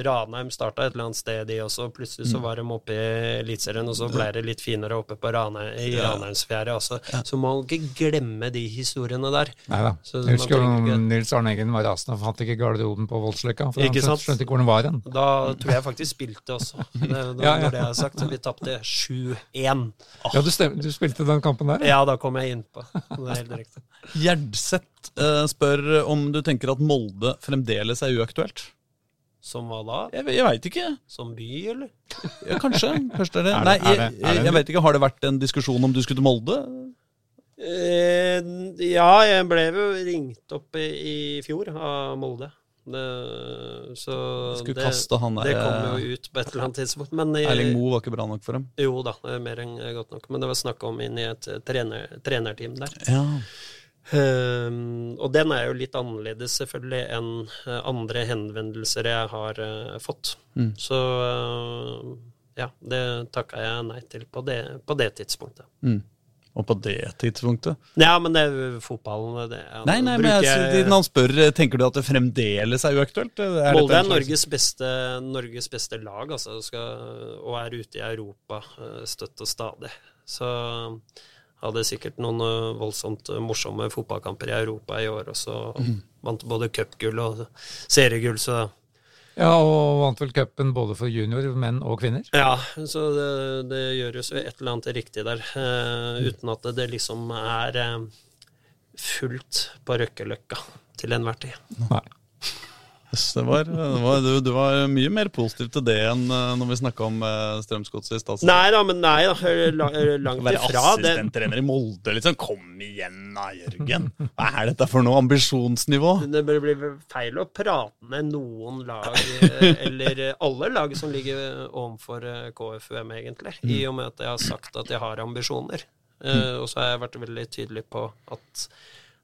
Ranheim starta et eller annet sted, de også. Plutselig så var de oppe i Eliteserien, og så ble det litt finere oppe på Ranheim, i Ranheimsfjæret. Altså. Så må man ikke glemme de historiene der. Nei da. Jeg husker jo Nils Arne Eggen var rasende og fant ikke garderoben på Voldsløkka. For ikke han skjønte, ikke hvor den var hen. Da tror jeg faktisk spilte også. <laughs> Det, da, ja, ja. Når det er sagt, vi tapte 7-1. Oh. Ja, du, du, spilte den kampen der? Ja, da kom jeg innpå. Det er helt riktig. <laughs> Gjerdseth uh, spør om du tenker at Molde fremdeles er uaktuelt? Som hva da? Jeg, jeg veit ikke. Som by, eller? Ja, kanskje. Kanskje det er det. <laughs> Er det- Nei, jeg, jeg, jeg vet ikke. Har det vært en diskusjon om du skulle til Molde? Eh, ja, jeg ble jo ringt opp i, i fjor av Molde. Det, så Skulle det, han der det kom eh, jo ut på et eller annet tidspunkt. Men jeg- Erling Moe var ikke bra nok for dem. Jo da, det er mer enn godt nok. Men det var snakk om inn i et trener, trenerteam der. Ja. Um, og den er jo litt annerledes selvfølgelig enn eh, andre henvendelser jeg har uh, fått. Mm. Så uh, ja, det takka jeg nei til på det, på det tidspunktet. Mm. Og på det tidspunktet Ja, men det fotballen det, ja, Nei, nei, men bruker jeg, siden han spør, tenker du at det fremdeles er uaktuelt? Er Molde er Norges beste, Norges beste lag, altså, skal, og er ute i Europa eh, støtt og stadig. Så hadde sikkert noen eh, voldsomt eh, morsomme fotballkamper i Europa i år, og så Mm. vant både cupgull og seriegull, så Ja, og vant vel cupen både for junior, menn og kvinner. ja. Så det, det gjøres et eller annet riktig der, Uh, uten at det, det liksom er uh, fullt på Røkkeløkka til enhver tid. Nei. Yes, det var, det var, du, du var mye mer positiv til det enn eh, når vi snakka om uh, Strømsgodset i stad. Nei da, men nei da, langt ifra. Være assistenttrener i Molde, liksom. Kom igjen da, Jørgen. Hva er dette for noe ambisjonsnivå? Det bør bli feil å prate med noen lag, eh, eller alle lag som ligger overfor eh, KFUM, egentlig. I og med at jeg har sagt at jeg har ambisjoner. Eh, Og så har jeg vært veldig tydelig på at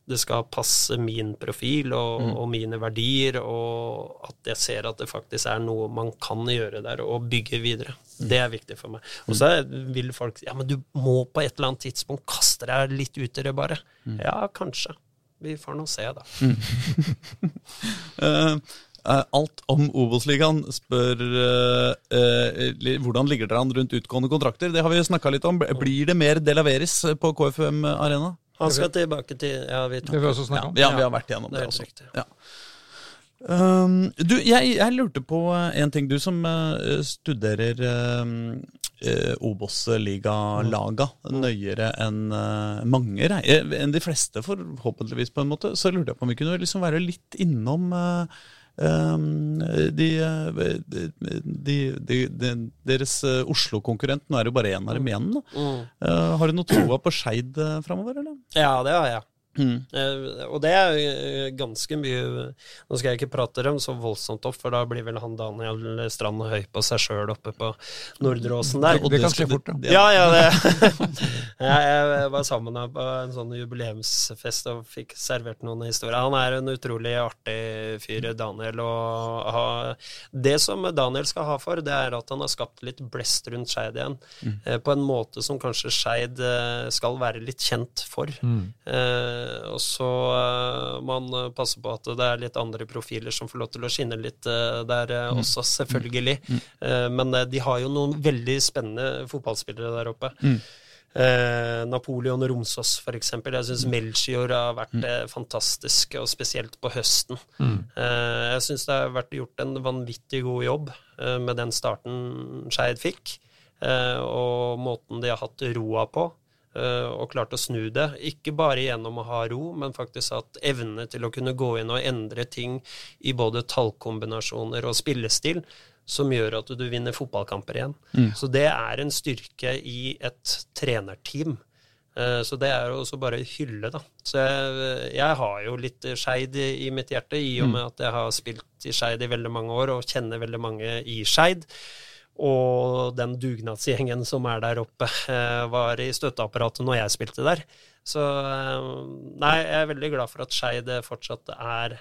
det skal passe min profil og, og mine verdier, og at jeg ser at det faktisk er noe man kan gjøre der, og bygge videre. Det er viktig for meg. Og så er- vil folk si Ja, men du må på et eller annet tidspunkt kaste deg litt ut i det, bare. Ja, kanskje. Vi får nå se, da. <laughs> Eh, alt om Obos-ligaen spør uh, uh, hvordan ligger dere an rundt utgående kontrakter. Det har vi snakka litt om. Blir det mer Delaveris på KFUM Arena? Han skal tilbake til Ja, vi Det vi også Ja, snakka om. ja, vi har vært igjennom det det, også. riktig. Ja. Um, du, jeg, jeg lurte på eh, en ting. Du som uh, studerer um, eh, Obos-ligalaga nøyere enn uh, mange enn de fleste, forhåpentligvis, på en måte, så lurte jeg på om vi kunne liksom være litt innom um, de, eh, de, de, de, de, deres eh, Oslo-konkurrent. Nå er det jo bare én av dem igjen. Mm. Eh, har du noe troa på Skeid uh, framover, eller? Ja, det har jeg. Mm. Uh, og det er jo ganske mye Nå skal jeg ikke prate dem så voldsomt opp, for da blir vel han Daniel Strand høy på seg sjøl oppe på Nordre Åsen der. Det kan skal- skje fort, da. Ja, ja, det <laughs> jeg, var sammen med på en sånn jubileumsfest og fikk servert noen historier. Han er en utrolig artig fyr, Daniel. Og det som Daniel skal ha for, det er at han har skapt litt blest rundt Skeid igjen. Mm. på en måte som kanskje Skeid eh, skal være litt kjent for. Mm. Eh, og så eh, må man eh, passe på at det er litt andre profiler som får lov til å skinne litt eh, der eh, også, selvfølgelig. Eh, men eh, de har jo noen veldig spennende fotballspillere der oppe. Eh, Napoleon Romsås, eksempel. Jeg syns Melchior har vært mm. fantastisk, og spesielt på høsten. Eh, jeg syns det har vært gjort en vanvittig god jobb eh, med den starten Skeid fikk, og måten de har hatt roa på. Og klart å snu det. Ikke bare gjennom å ha ro, men faktisk hatt evne til å kunne gå inn og endre ting i både tallkombinasjoner og spillestil, som gjør at du vinner fotballkamper igjen. Så det er en styrke i et trenerteam. Eh, Så det er også bare hylle, da. Så jeg, jeg har jo litt Skeid i, i mitt hjerte, i og med at jeg har spilt i Skeid i veldig mange år og kjenner veldig mange i Skeid. Og den dugnadsgjengen som er der oppe, eh, var i støtteapparatet når jeg spilte der. Så eh, nei, jeg er veldig glad for at Skeid fortsatt er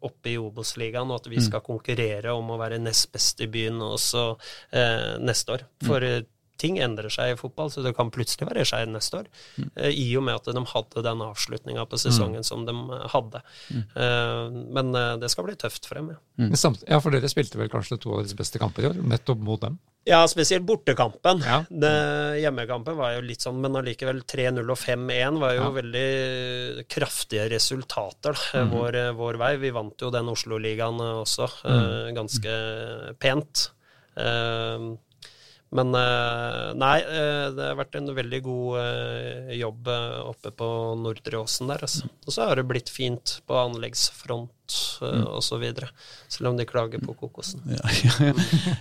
oppe i Obos-ligaen, og at vi skal konkurrere om å være nest best i byen også eh, neste år. For eh, ting endrer seg i fotball, så det kan plutselig være Skeid neste år. Mm. I og med at de hadde den avslutninga på sesongen som de eh, hadde. Eh, men eh, det skal bli tøft for dem, ja. Men samt- Ja, for dere spilte vel kanskje to av deres beste kamper i år, nettopp mot dem. Ja, spesielt bortekampen. Ja. Det, hjemmekampen var jo litt sånn, men allikevel 3-0 og 5-1 var jo Ja. veldig kraftige resultater da, vår, vår vei. Vi vant jo den Oslo-ligaen også, eh, ganske pent. Eh, men eh, nei, eh, det har vært en veldig god eh, jobb oppe på Nordre Åsen der, altså. Og så har det blitt fint på anleggsfronten uh, osv. Selv om de klager på kokosen. Ja, <laughs> ja,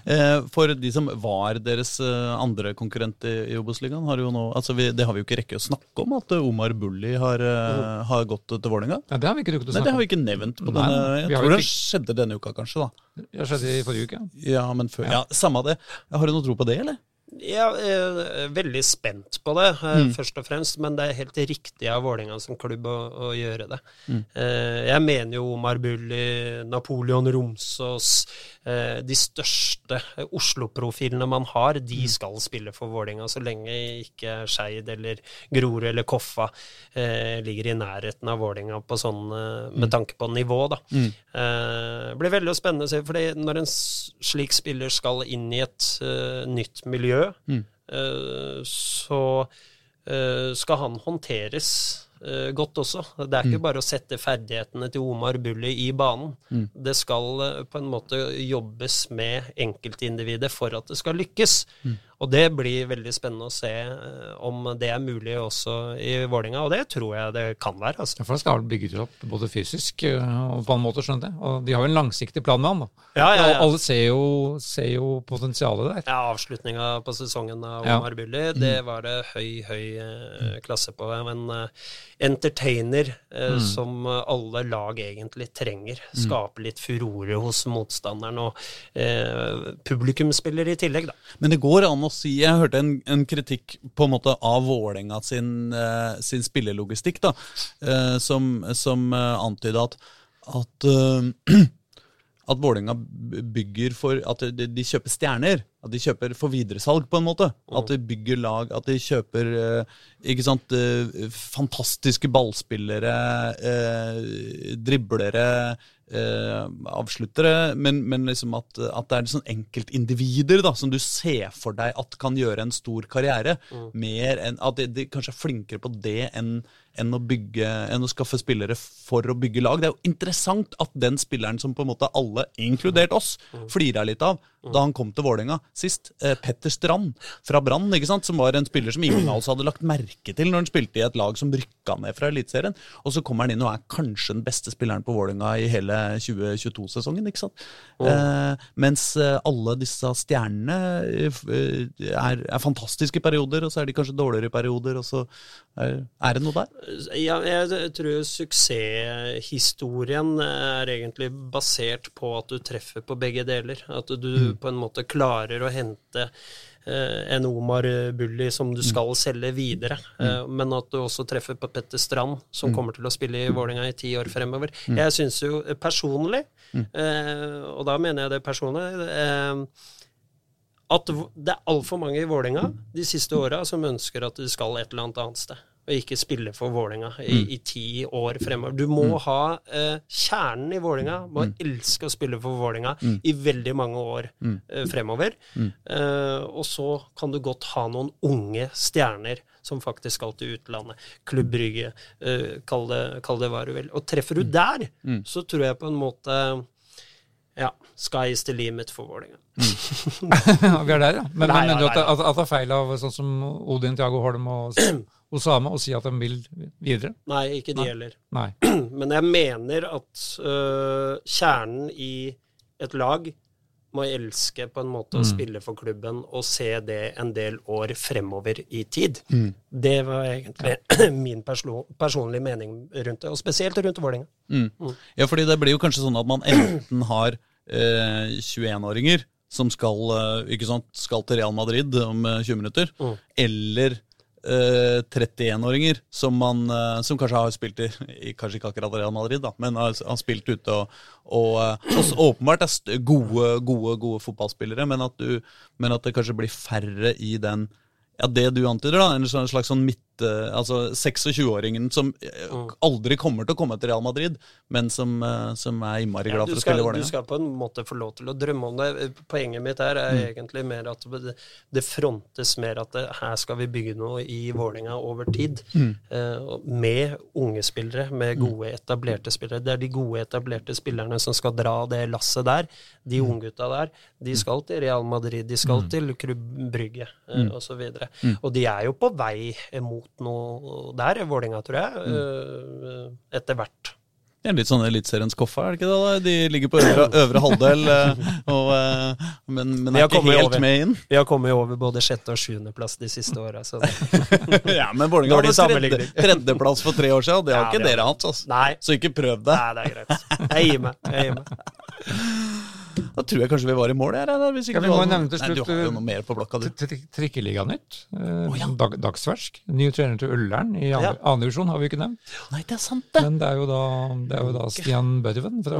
ja. For de som var deres andre konkurrent i, Obos-ligaen, altså Det har vi jo ikke rekke å snakke om, at Omar Bulli har, mm. har gått til Vålerenga. Ja, det har vi ikke rukket å snakke om. Nei, det har vi ikke nevnt på Nei, denne Jeg tror det skjedde denne uka, kanskje. da. Det skjedde i forrige uke. Ja, men før, ja. Samme det. Har du noe tro på det, eller? Jeg er veldig spent på det, eh, mm. først og fremst. Men det er helt riktig av Vålerenga som klubb å, å gjøre det. Mm. Eh, jeg mener jo Omar Bulli, Napoleon Romsås, eh, de største Oslo-profilene man har, de mm. skal spille for Vålerenga så lenge ikke Skeid eller Grorud eller Koffa ligger i nærheten av Vålerenga sånn, med tanke på nivå. da. Mm. Det blir veldig spennende å se, for når en slik spiller skal inn i et nytt miljø, mm. Eh, så eh, skal han håndteres eh, godt også. Det er ikke mm. bare å sette ferdighetene til Omar Bulli i banen. Mm. Det skal på en måte jobbes med enkeltindividet for at det skal lykkes. Mm. Og det blir veldig spennende å se eh, om det er mulig også i Vålinga, og det tror jeg det kan være. Altså. Ja, for det skal vel bygges opp både fysisk eh, og på en måte, skjønner jeg. Og de har jo en langsiktig plan med han. da. Ja, ja, ja. Alle ser jo, ser jo, potensialet der. Ja, avslutninga på sesongen av Omar Bulli, mm. det var det høy, høy eh, klasse på. En entertainer mm. som alle lag egentlig trenger. Mm. Skape litt furore hos motstanderen, og uh, publikumsspiller i tillegg, da. Men det går an å si Jeg hørte en, en kritikk på en måte av Vålerenga sin, uh, sin spillelogistikk, da, uh, som, som uh, antyda at, at <clears throat> at Vålerenga bygger for At de, de, kjøper stjerner. At de kjøper for videresalg, på en måte. At de bygger lag, at de kjøper ikke sant, fantastiske ballspillere, driblere, eh, avsluttere, men, men liksom at, at, det er sånn enkeltindivider da, som du ser for deg at kan gjøre en stor karriere. Mm. Mer enn, At de, de, kanskje er flinkere på det enn, enn, å bygge, enn å skaffe spillere for å bygge lag. Det er jo interessant at den spilleren som på en måte alle, inkludert oss, Flirer flira litt av da han kom til Vålerenga sist, eh, Petter Strand fra Brann, som var en spiller som ingen av oss hadde lagt merke til når han spilte i et lag som rykka ned fra Eliteserien. Og så kommer han inn og er kanskje den beste spilleren på Vålerenga i hele 2022-sesongen. ikke sant? Mm. Eh, mens eh, alle disse stjernene eh, er, er, fantastiske i perioder, og så er de kanskje dårligere i perioder. og så er, er det noe der? Ja, jeg tror suksesshistorien er egentlig basert på at du treffer på begge deler. At du mm. på en måte klarer å hente Eh, en Omar Bulli som du mm. skal selge videre. Mm. Eh, men at du også treffer på Petter Strand, som mm. kommer til å spille i Vålerenga i ti år fremover. Jeg syns jo personlig, eh, og da mener jeg det personlig at det er altfor mange i Vålerenga de siste åra som ønsker at de skal et eller annet annet sted og ikke spille for Vålinga i, mm. i, ti år fremover. Du må mm. ha eh, kjernen i Vålinga, må mm. elske å spille for Vålinga mm. i veldig mange år mm. eh, fremover. Mm. Eh, og så kan du godt ha noen unge stjerner som faktisk skal til utlandet. Klubb Brygge, eh, kall, kall, det, hva du vil. Og treffer du der, så tror jeg på en måte ja, sky is the limit for Vålerenga. <laughs> <laughs> vi er der, ja. Men, mener du at, at, at, det er feil av sånn som Odin Tiago Holm og <clears throat> Osama og si at de vil videre? Nei, ikke de heller. Nei. <clears throat> Men jeg mener at uh, kjernen i et lag må elske på en måte mm. å spille for klubben og se det en del år fremover i tid. Mm. Det var egentlig ja. <clears throat> min perso personlige mening rundt det, og spesielt rundt Vålerenga. Mm. mm. Ja, fordi det blir jo kanskje sånn at man enten <clears throat> har eh, 21-åringer som skal, eh, sant, skal, til Real Madrid om 20 eh, minutter, mm. Eller 31-åringer eh, som, eh, som, kanskje har spilt i, i, Kanskje ikke akkurat Real Madrid, da, men har, har spilt ute og, og, uh, og åpenbart er gode, gode, gode fotballspillere, men at, du, men at det kanskje blir færre i den ja, det du antyder, da, en slags sånn midt altså 26-åringen som eh, mm. aldri kommer til å komme til Real Madrid, men som, eh, som er innmari glad ja, for å spille i Vålerenga. Du skal på en måte få lov til å drømme om det. Poenget mitt her er mm. egentlig mer at det, frontes mer at det, her skal vi bygge noe i Vålerenga over tid. Mm. Med unge spillere, med mm. gode etablerte spillere. Det er de gode etablerte spillerne som skal dra det lasset der. De mm. unggutta der. De skal til Real Madrid, de skal til Klubb Brygge mm. osv. Mm. Og de er jo på vei mot noe der, Vålinga, tror jeg, mm. Eh, etter hvert. Det er litt sånn Eliteseriens Koffa, er det ikke det? da? De ligger på øvre, øvre halvdel, eh, og, eh, men, men er ikke helt over. med inn. Vi har kommet over både sjette- og sjuendeplass de siste åra. Så <laughs> Ja, Men Vålerenga hadde tredje, tredjeplass for tre år siden, og det har Ja, ikke det dere hatt. Altså. Så ikke prøv det. nei, det er greit. Jeg gir meg. Jeg gir meg. <laughs> Da tror jeg kanskje vi var i mål her. eller? Ja, vi må nevne til Nei, slutt, du har jo noe mer på blokka, du. Tri- Trikkeliga-nytt. Eh, ja. dag, dagsfersk. Ny trener til Ullern i andre, Ja. divisjon har vi ikke nevnt. Nei, det er sant, det! Men det er jo da, det er jo da Stian Børven fra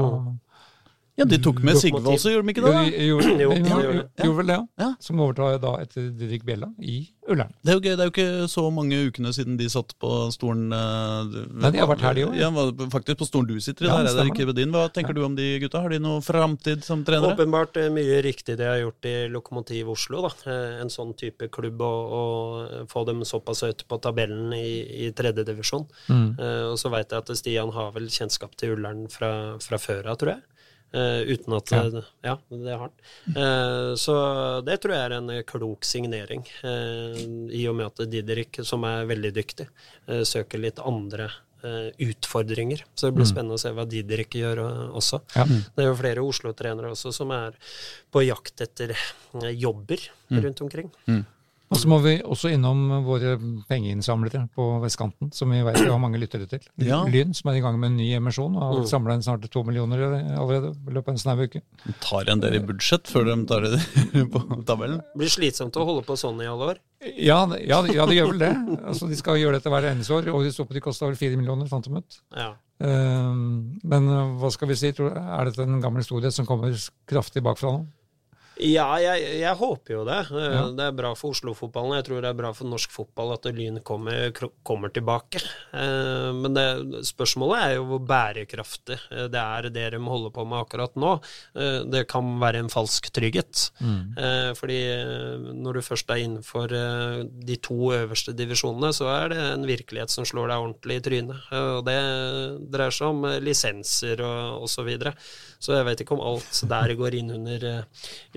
Ja, De tok med Sigve også, gjorde de ikke det? da? jo, Jo, jo, de jo, gjorde vel det, ja. Som overtar da etter Didrik Bjella i Ullern. Det er jo gøy, det er jo ikke så mange ukene siden de satt på stolen eh, Nei, de har vært her, de òg. Ja, faktisk på stolen du sitter i. Ja, der er det ikke ved din. Hva tenker du om de gutta? Har de noe framtid som trenere? Åpenbart eh, mye riktig det jeg har gjort i Lokomotiv Oslo. da. Eh, En sånn type klubb, og, og få dem såpass høyt på tabellen i, i tredjedivisjon. Mm. Eh, og så veit jeg at Stian har vel kjennskap til Ullern fra, fra før av, tror jeg. Eh, uten at Ja. eh, Ja, det har han. Uh, så det tror jeg er en klok signering. Uh, I og med at Didrik, som er veldig dyktig, eh, søker litt andre eh, utfordringer. Så det blir spennende å se hva Didrik gjør eh, også. Ja. Det er jo flere Oslo-trenere også som er på jakt etter eh, jobber rundt omkring. Og så må vi også innom våre pengeinnsamlere på vestkanten, som vi vet vi har mange lyttere til. Ja. Lyn, som er i gang med en ny emisjon og har Mm. samla inn snart to millioner allerede i løpet av en snau uke. De tar en del i budsjett før de tar det <laughs> på tabellen. Det blir slitsomt å holde på sånn i alle år. Ja, ja, ja, det gjør vel det. Altså, de skal gjøre dette hver eneste år. og de de kosta vel fire millioner, fant de ut. Ja. Eh, men eh, hva skal vi si? Er dette en gammel storhet som kommer kraftig bakfra nå? Ja, jeg, jeg håper jo det. Eh, Ja. Det er bra for Oslo-fotballen. Jeg tror det er bra for norsk fotball at Lyn kommer, kommer tilbake. Eh, Men det, spørsmålet er jo hvor bærekraftig eh, det er det de holder på med akkurat nå. Det kan være en falsk trygghet. Mm. Fordi når du først er innenfor de to øverste divisjonene, så er det en virkelighet som slår deg ordentlig i trynet. Og det dreier seg om lisenser og osv. Så, videre. så jeg vet ikke om alt der går inn under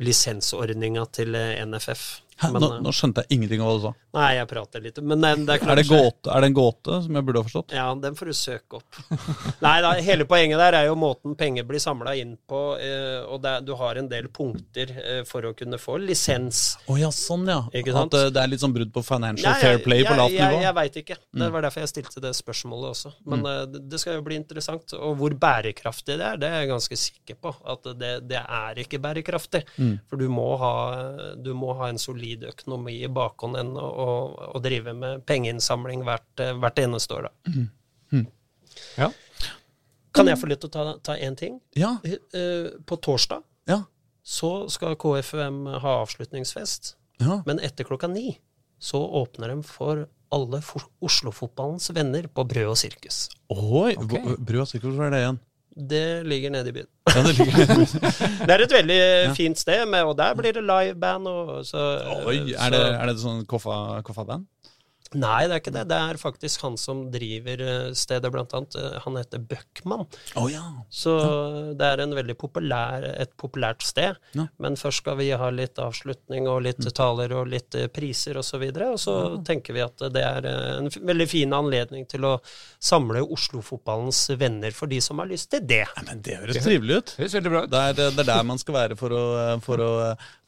lisensordninga til eh, NFF. Hæ, Men, nå, eh, nå skjønte jeg ingenting av hva du sa. Nei, jeg prater litt. Men det, det er klart Er det, gåte, er det en gåte som jeg burde ha forstått? Ja, den får du søke opp. <laughs> Nei da, hele poenget der er jo måten penger blir samla inn på, eh, og det, du har en del punkter eh, for å kunne få lisens. Å ja, sånn ja. At det, det er litt sånn brudd på financial Nei, fair play på jeg, lavt nivå? Jeg, Jeg, veit ikke. Det var derfor jeg stilte det spørsmålet også. Men eh, det- det skal jo bli interessant. Og hvor bærekraftig det er, det er jeg ganske sikker på. At det, det er ikke bærekraftig. Mm. For du må, ha, du må ha en solid økonomi i bakhånd enn å, å drive med pengeinnsamling hvert, eh, hvert eneste år, da. Ja. Kan jeg få lytte til å ta, ta én ting? Ja, Eh, På torsdag ja, så skal KFUM ha avslutningsfest. ja. Men etter klokka ni så åpner de for alle Oslo-fotballens venner på Brød og sirkus. Oi, okay. Brød og sirkus, hva er det igjen? Det ligger nede i byen. <laughs> Ja, det ligger Det er et veldig fint sted, med, og der blir det liveband. Og, så, Oi, så- er det, er det sånn koffa- koffa-band? Nei, det er ikke det. Det er faktisk han som driver eh, stedet, blant annet. Eh, Han heter Bøckmann. Oh, ja. Så det er en veldig populær, et populært sted. Ja. Men først skal vi ha litt avslutning og litt taler og litt eh, priser osv. Og, så videre, og så tenker vi at det er en veldig fin anledning til å samle Oslo-fotballens venner for de som har lyst til det. Men det høres trivelig ut. Høres bra ut. Det er, det er der man skal være for å, for å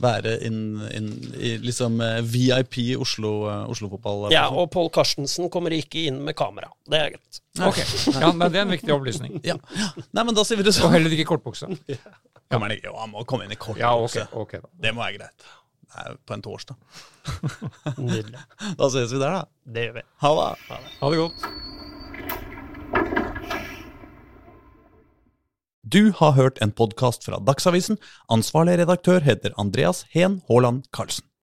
være inn, inn i liksom VIP Oslo-fotball. Oslo-fotball. Ja, og Pål Karstensen kommer ikke inn med kamera. Det er greit. Ok, ja, men Det er en viktig opplysning. Ja. Nei, men da sier vi det sånn. Og heller ikke kortbukse. <laughs> Ja. Ja, ikke- Jo, han må komme inn i kortbukse. Ja, ok, ok da. Det må være greit. Det er på en torsdag. Nydelig. <laughs> Da ses vi der, da. Det gjør vi. Ha det. Ha det godt. Du har hørt en podkast fra Dagsavisen. Ansvarlig redaktør heter Andreas Heen Haaland Karlsen.